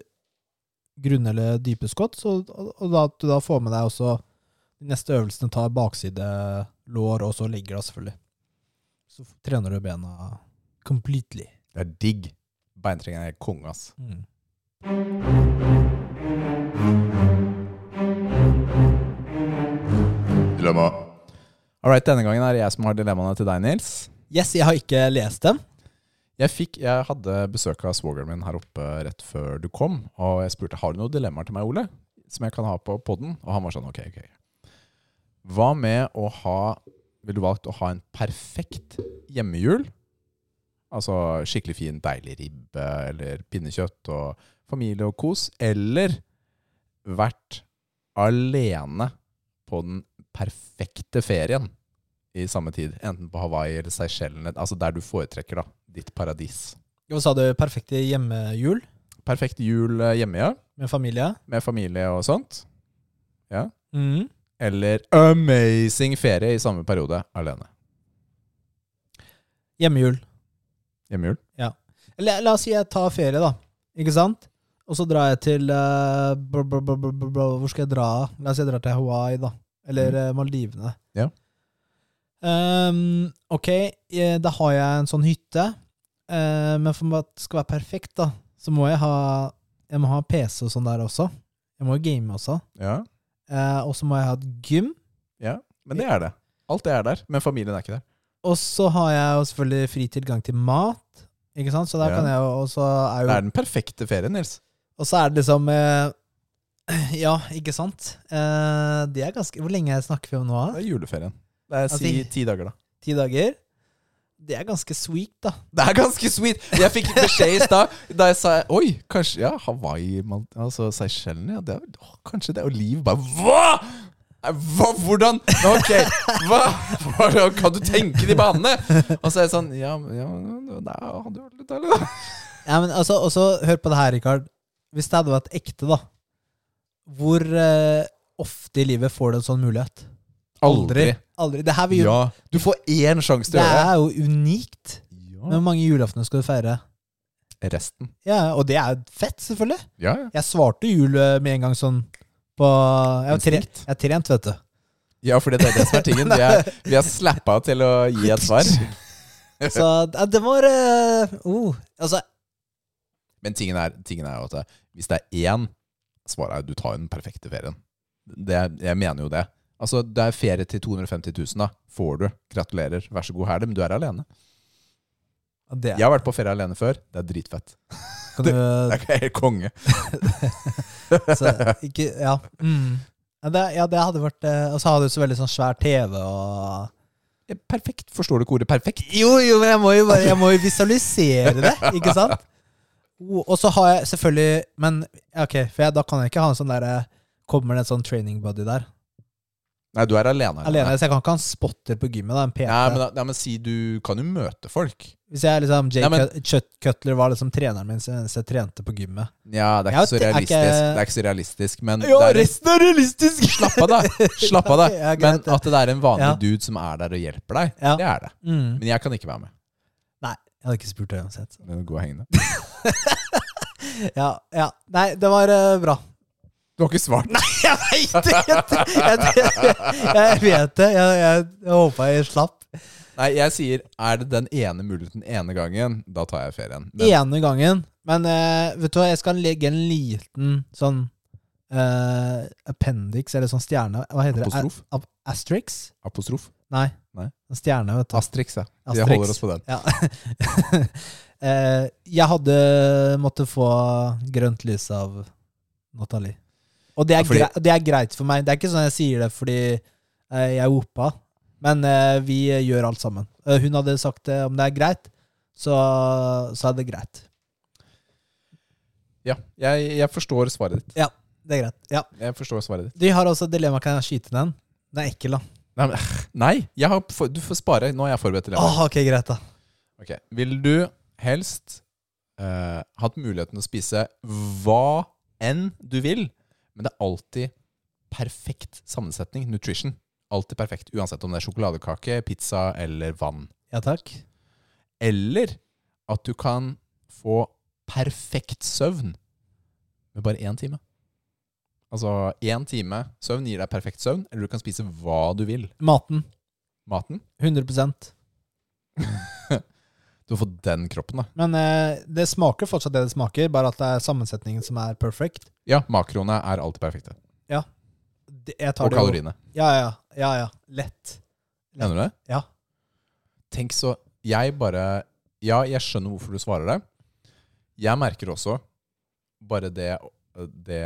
S1: grunne eller dype skott, så, og, og da, at du da får med deg også de neste øvelsene tar bakside lår, og så legger da selvfølgelig. Så trener du bena completely.
S2: Det er digg. Beintrening er konge, ass.
S1: Mm.
S2: Dilemma. All right, denne gangen er det jeg som har dilemmaene til deg, Nils.
S1: Yes, jeg har ikke lest dem.
S2: Jeg, fikk, jeg hadde besøk av svogeren min her oppe rett før du kom, og jeg spurte har du noen dilemmaer til meg, Ole, som jeg kan ha på podden. Og han var sånn ok, ok. Hva med å ha Ville du valgt å ha en perfekt hjemmejul? Altså skikkelig fin, deilig ribbe eller pinnekjøtt og familie og kos. Eller vært alene på den perfekte ferien i samme tid. Enten på Hawaii eller Seychellene. Altså der du foretrekker, da. Ditt paradis.
S1: Hva sa du? Perfekte hjemmejul
S2: Perfekt jul eh, hjemme, ja.
S1: med familie?
S2: Med familie og sånt. Ja.
S1: Mm.
S2: Eller amazing ferie i samme periode alene.
S1: Hjemmejul.
S2: Hjemmejul.
S1: Eller la oss si jeg tar ferie, da. Ikke sant? Og så drar jeg til eh, br br br br br br Hvor skal jeg dra? La oss si jeg drar til Hawaii, da. Eller
S2: Mm.
S1: eh, Maldivene.
S2: Ja.
S1: Um, ok, eh, da har jeg en sånn hytte. Uh, men for at det skal være perfekt, da, så må jeg ha Jeg må ha PC og sånn der også. Jeg må jo game også.
S2: Ja.
S1: Eh, og så må jeg ha et gym.
S2: ja. Men det er det. Alt det er der. Men familien er ikke der.
S1: Og så har jeg jo selvfølgelig fri tilgang til mat. Ikke sant? Så der
S2: Ja.
S1: kan jeg jo Og så er jo
S2: Det er den perfekte ferien, Nils.
S1: Og så er det liksom eh, Ja, ikke sant? Eh, det er ganske Hvor lenge snakker vi om nå?
S2: Det er juleferien. Det er si ti dager, da.
S1: Ti dager? Det er ganske sweet, da.
S2: Det er ganske sweet! Jeg fikk beskjed i stad da jeg sa Oi, kanskje Ja, Hawaii, man, altså Seychellene ja, det er, å, Kanskje det er Liv Bare Hva?! Hva? Hvordan? Ok, hva? hva kan du tenke de banene? Og så er jeg sånn Ja, ja det hadde vært litt deilig, da.
S1: Ja, men altså, Og så hør på det her, Rikard. Hvis det hadde vært ekte, da. Hvor eh, ofte i livet får du en sånn mulighet?
S2: Aldri.
S1: Aldri. Det her vil jo
S2: Ja. Du får én sjanse til
S1: Det
S2: å gjøre
S1: er jo unikt.
S2: Ja.
S1: Hvor mange julaftener skal du feire?
S2: Resten.
S1: Ja, Og det er fett, selvfølgelig.
S2: Ja, ja.
S1: Jeg svarte jul eh, med en gang sånn på Jeg har
S2: trent,
S1: jeg har trent, vet du.
S2: Ja, for det er det som er tingen. Vi er, vi er slappa til å gi et svar.
S1: Så det var uh, Altså,
S2: Men tingen er, tingen er jo at hvis det er én svaret er du tar jo den perfekte ferien. Det, jeg mener jo det. Altså, Det er ferie til 250 000, da. Får du. Gratulerer. Vær så god, her det. Men du er alene.
S1: det
S2: Jeg har vært på ferie alene før. Det er dritfett.
S1: kan du
S2: Det er helt konge.
S1: så, ikke, ja. Mm. Ja, det, ja, det hadde vært eh, Og så hadde du så veldig sånn svær TV og
S2: Perfekt. Forstår du ikke ordet perfekt?
S1: Jo, jo, men jeg må jo, bare, jeg må jo visualisere det, ikke sant? Og så har jeg selvfølgelig Men ok, for jeg, da kan jeg ikke ha en sånn derre Kommer det en sånn training buddy der?
S2: Nei, du er alene.
S1: Alene, Så jeg kan ikke ha en spotter på gymmet, da. En PT.
S2: Nei, men, ja, men si du kan jo møte folk.
S1: Hvis jeg liksom Jay
S2: Nei, men-
S1: Cut- Cut- Cutler var liksom treneren min mens jeg trente på gymmet.
S2: Ja, det er ikke så
S1: det er
S2: realistisk.
S1: ikke-
S2: Det er ikke så realistisk, men
S1: Ja,
S2: det er,
S1: resten er realistisk!
S2: Slapp av, da. Slapp av, da.
S1: Ja, greit,
S2: Men
S1: det.
S2: at det er en vanlig
S1: Ja.
S2: dude som er der og hjelper deg,
S1: Ja.
S2: det er det.
S1: Mm.
S2: Men jeg kan ikke være med.
S1: Nei, jeg hadde ikke spurt det uansett.
S2: Men Gå og hengende.
S1: Ja, ja. Nei, det var eh, bra.
S2: Du har ikke svart.
S1: Jeg veit det! Jeg, jeg, jeg vet det. Jeg, jeg, jeg håpa jeg slapp.
S2: Nei, jeg sier er det den ene muligheten ene gangen, da tar jeg ferien. Men,
S1: Ene gangen. Men eh, vet du hva, jeg skal legge en liten sånn eh, appendix, eller sånn stjerne Hva heter
S2: Apostrof?
S1: det? A- Asterix?
S2: Apostrof?
S1: Nei.
S2: Nei.
S1: En stjerne, vet du.
S2: Asterix, ja. Vi holder oss på den.
S1: Ja. Eh, jeg hadde måttet få grønt lys av Nathalie. Og det er,
S2: Ja, fordi-
S1: grei, det er greit for meg. Det er ikke sånn jeg sier det fordi eh, jeg er oppa, men eh, vi gjør alt sammen. Eh, hun hadde sagt det om det er greit, så, så er det greit.
S2: Ja, jeg, jeg forstår svaret ditt.
S1: Ja, Det er greit. Ja.
S2: Jeg forstår svaret ditt.
S1: De har også et dilemma. Kan jeg skyte den? Den er ekkel, da.
S2: Nei, men, nei har, du får spare. Nå er jeg forberedt til det.
S1: Åh, ok, greit, da.
S2: Ok, Vil du helst eh, hatt muligheten å spise hva enn du vil, men det er alltid perfekt sammensetning, nutrition. Alltid perfekt, uansett om det er sjokoladekake, pizza eller vann.
S1: Ja takk.
S2: Eller at du kan få perfekt søvn med bare én time. Altså én time søvn gir deg perfekt søvn, eller du kan spise hva du vil.
S1: Maten.
S2: Maten.
S1: 100
S2: Du har fått den kroppen, da.
S1: Men eh, det smaker fortsatt det det smaker, bare at det er sammensetningen som er perfect.
S2: Ja, makroene er alltid perfekte.
S1: Det- Jeg tar
S2: Og
S1: det jo-
S2: kaloriene.
S1: Ja, ja. ja, ja. Lett.
S2: Mener du det?
S1: Ja.
S2: Tenk så Jeg bare ja, jeg skjønner hvorfor du svarer det. Jeg merker også bare det det,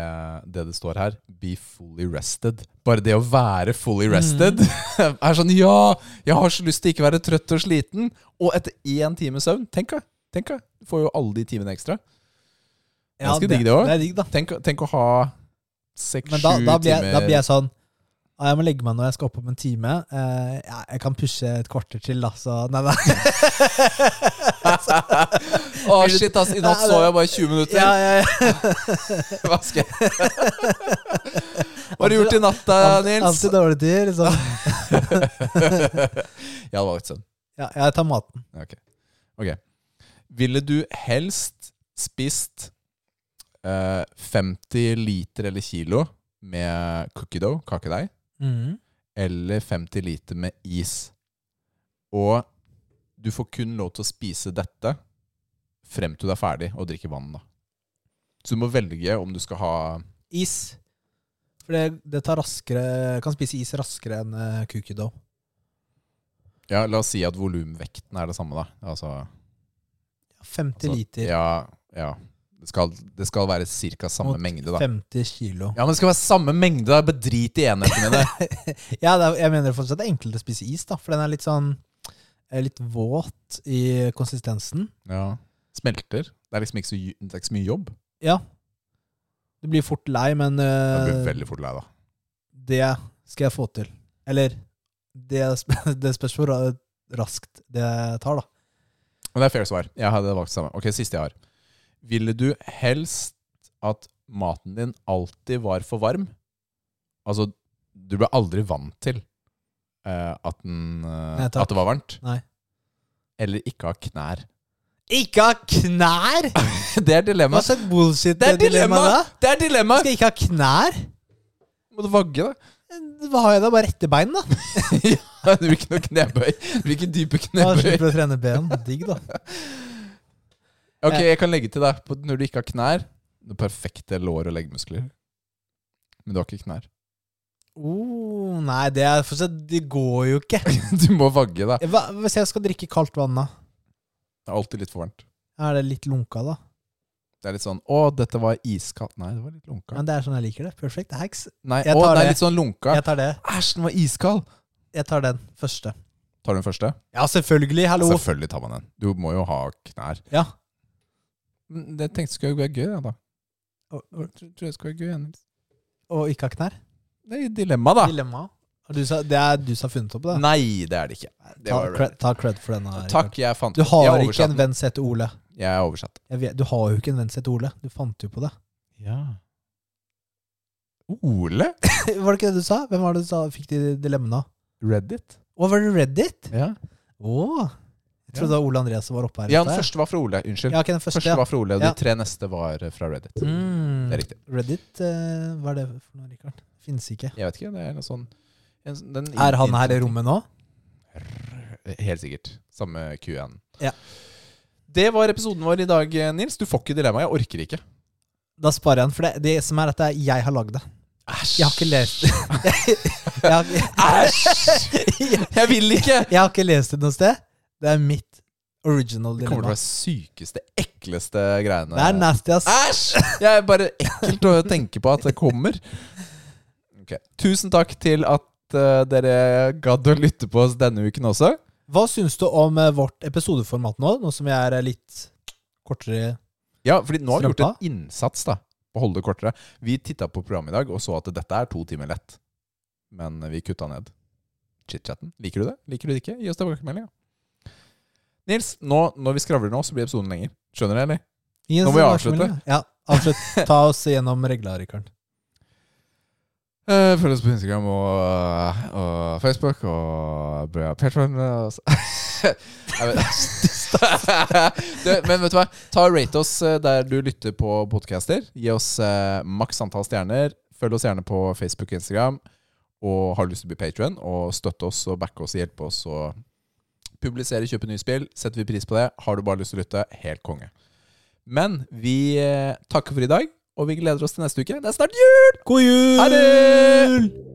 S2: det det står her, be fully rested. Bare det å være fully rested er sånn Ja, jeg har så lyst til ikke være trøtt og sliten. Og etter én time søvn, tenk deg. Tenk deg. Du får jo alle de timene ekstra. Ganske digg det
S1: da.
S2: Tenk, tenk å ha seks-sju
S1: Men
S2: timer
S1: da blir jeg sånn «Ah, Jeg må legge meg når jeg skal opp om en time. Uh, ja, jeg kan pushe et kvarter til, da, så Nei, nei.
S2: Å, shit, ass. I natt så jeg bare 20 minutter.
S1: ja, ja, ja.
S2: Hva skal jeg Hva har du gjort i natt, Nils?
S1: Alltid dårlig tid. Liksom.
S2: Jeg hadde valgt søvn.
S1: Ja, jeg tar maten.
S2: Ok. Ville du helst spist uh, 50 liter eller kilo med cookie dough, kakedeig,
S1: Mhm.
S2: eller 50 liter med is? Og du får kun lov til å spise dette frem til du er ferdig og drikker vann. da. Så du må velge om du skal ha
S1: Is. For det, det tar raskere kan spise is raskere enn uh, cookie dough.
S2: Ja, La oss si at volumvekten er det samme, da. Altså,
S1: 50
S2: altså,
S1: liter.
S2: Ja, ja. Det skal, det skal være ca. samme
S1: Mot
S2: mengde, da.
S1: 50 kilo.
S2: Ja, men det skal være samme mengde! da. Bare drit i enhetene min
S1: Ja, det er, jeg mener fortsatt det er enklere å spise is, da. For den er litt sånn er Litt våt i konsistensen.
S2: Ja. Smelter. Det er liksom ikke så, det er ikke så mye jobb.
S1: Ja. Du blir fort lei, men uh,
S2: blir veldig fort lei, da.
S1: det skal jeg få til. Eller det, det spørs hvor raskt det tar, da.
S2: Men det er fair svar. Jeg hadde valgt samme. Ok, siste jeg har. Ville du helst at maten din alltid var for varm? Altså, du ble aldri vant til eh, at, den, eh,
S1: Nei, takk.
S2: at det var varmt?
S1: Nei.
S2: Eller ikke ha knær?
S1: Ikke ha knær!
S2: Det er
S1: Hva slags bullshit
S2: Det er dilemma!
S1: da?
S2: Det er dilemma!
S1: Skal jeg ikke ha knær?
S2: Må du vagge, da?
S1: Hva har jeg da? Bare rette bein, da?
S2: Ja, det blir ikke noe knebøy. Det blir ikke dype knebøy.
S1: slipper du å trene ben. Digg, da.
S2: Ok, jeg kan legge til deg når du ikke har knær. Det perfekte lår og leggmuskler. Men du har ikke knær.
S1: Oh, nei, det er fortsatt Det går jo ikke.
S2: Du må vagge, da.
S1: Hva, hvis jeg skal drikke kaldt vann, da?
S2: Det er alltid litt for varmt.
S1: Er det litt lunka, da?
S2: Det er litt sånn 'Å, dette var iskaldt'. Nei, det var litt lunka.
S1: Men det er sånn jeg liker det. Perfect hacks.
S2: Nei,
S1: jeg
S2: å, det er litt sånn lunka.
S1: Jeg tar det.
S2: Æsj, den var iskald!
S1: Jeg tar den første.
S2: Tar du den første?
S1: Ja, selvfølgelig. Hallo.
S2: Selvfølgelig tar man den. Du må jo ha knær.
S1: Ja.
S2: Men det tenkte jeg skulle være gøy, ja, da.
S1: Og,
S2: og, tror tror jeg skulle være gøy. Nils.
S1: og ikke ha knær.
S2: Det er dilemma, da.
S1: Dilemma. Du sa, det er du som har funnet opp det?
S2: Nei, det er det ikke. Det
S1: Ta,
S2: var
S1: cred, ta cred for denne.
S2: Takk, jeg fant
S1: Du har
S2: jeg
S1: ikke en venn som heter Ole.
S2: Jeg er oversatt.
S1: Jeg vet, du har jo ikke en venn som heter Ole. Du fant jo på det.
S2: Ja. Ole?
S1: Var det ikke det du sa? Hvem var det du sa fikk de dilemmaene?
S2: Reddit?
S1: Å, var det Reddit?
S2: Ja.
S1: Å. Jeg trodde det var Ole Andreas som var oppe her.
S2: ja, den første var fra Ole. Unnskyld.
S1: Ja, ikke den første.
S2: første
S1: ja.
S2: var fra Ole, og de tre neste var eh, fra Reddit.
S1: Mm.
S2: Det er riktig.
S1: Reddit, eh, hva er det for noe, Rikard? Fins ikke.
S2: Jeg vet ikke, det er noe sånn en, den
S1: Er han her i rommet nå?
S2: Helt sikkert. Samme Q1.
S1: Ja.
S2: Det var episoden vår i dag, Nils. Du får ikke dilemma. Jeg orker ikke.
S1: Da sparer jeg den, for det, det som er at jeg har lagd det.
S2: Æsj!
S1: Jeg har ikke lest det. jeg,
S2: Æsj! Jeg vil ikke!
S1: jeg har ikke lest det noe sted. Det er mitt original dilemma.
S2: Det kommer til å være sykeste, ekleste greiene.
S1: Det er nasty, ass.
S2: Æsj! Jeg er bare ekkelt å tenke på at det kommer. Okay. Tusen takk til at uh, dere gadd å lytte på oss denne uken også.
S1: Hva syns du om uh, vårt episodeformat nå, nå som vi er eh, litt kortere?
S2: Ja, fordi nå har vi gjort en innsats da på å holde det kortere. Vi titta på programmet i dag og så at dette er to timer lett. Men vi kutta ned chit-chatten. Liker du det? Liker du det ikke? Gi oss tilbakemelding. Ja. Nils, nå, når vi skravler nå, så blir episoden lenger. Skjønner du, eller?
S1: Yes,
S2: Nå må vi avslutte.
S1: Ja, avslutt. Ta oss gjennom reglene, Rikard.
S2: Uh, følg oss på Instagram og, og Facebook og Patron. Men vet du hva? Ta og Rate oss eh, der du lytter på podcaster. Gi oss uh, maks antall stjerner. Følg oss gjerne på Facebook og Instagram. Og har du lyst til å bli patron og støtte oss og backe oss og hjelpe oss og publisere, kjøpe nye spill, setter vi pris på det. Har du bare lyst til å lytte, helt konge. Men vi eh, takker for i dag, og vi gleder oss til neste uke. Det er snart jul!
S1: God jul!
S2: Ha det!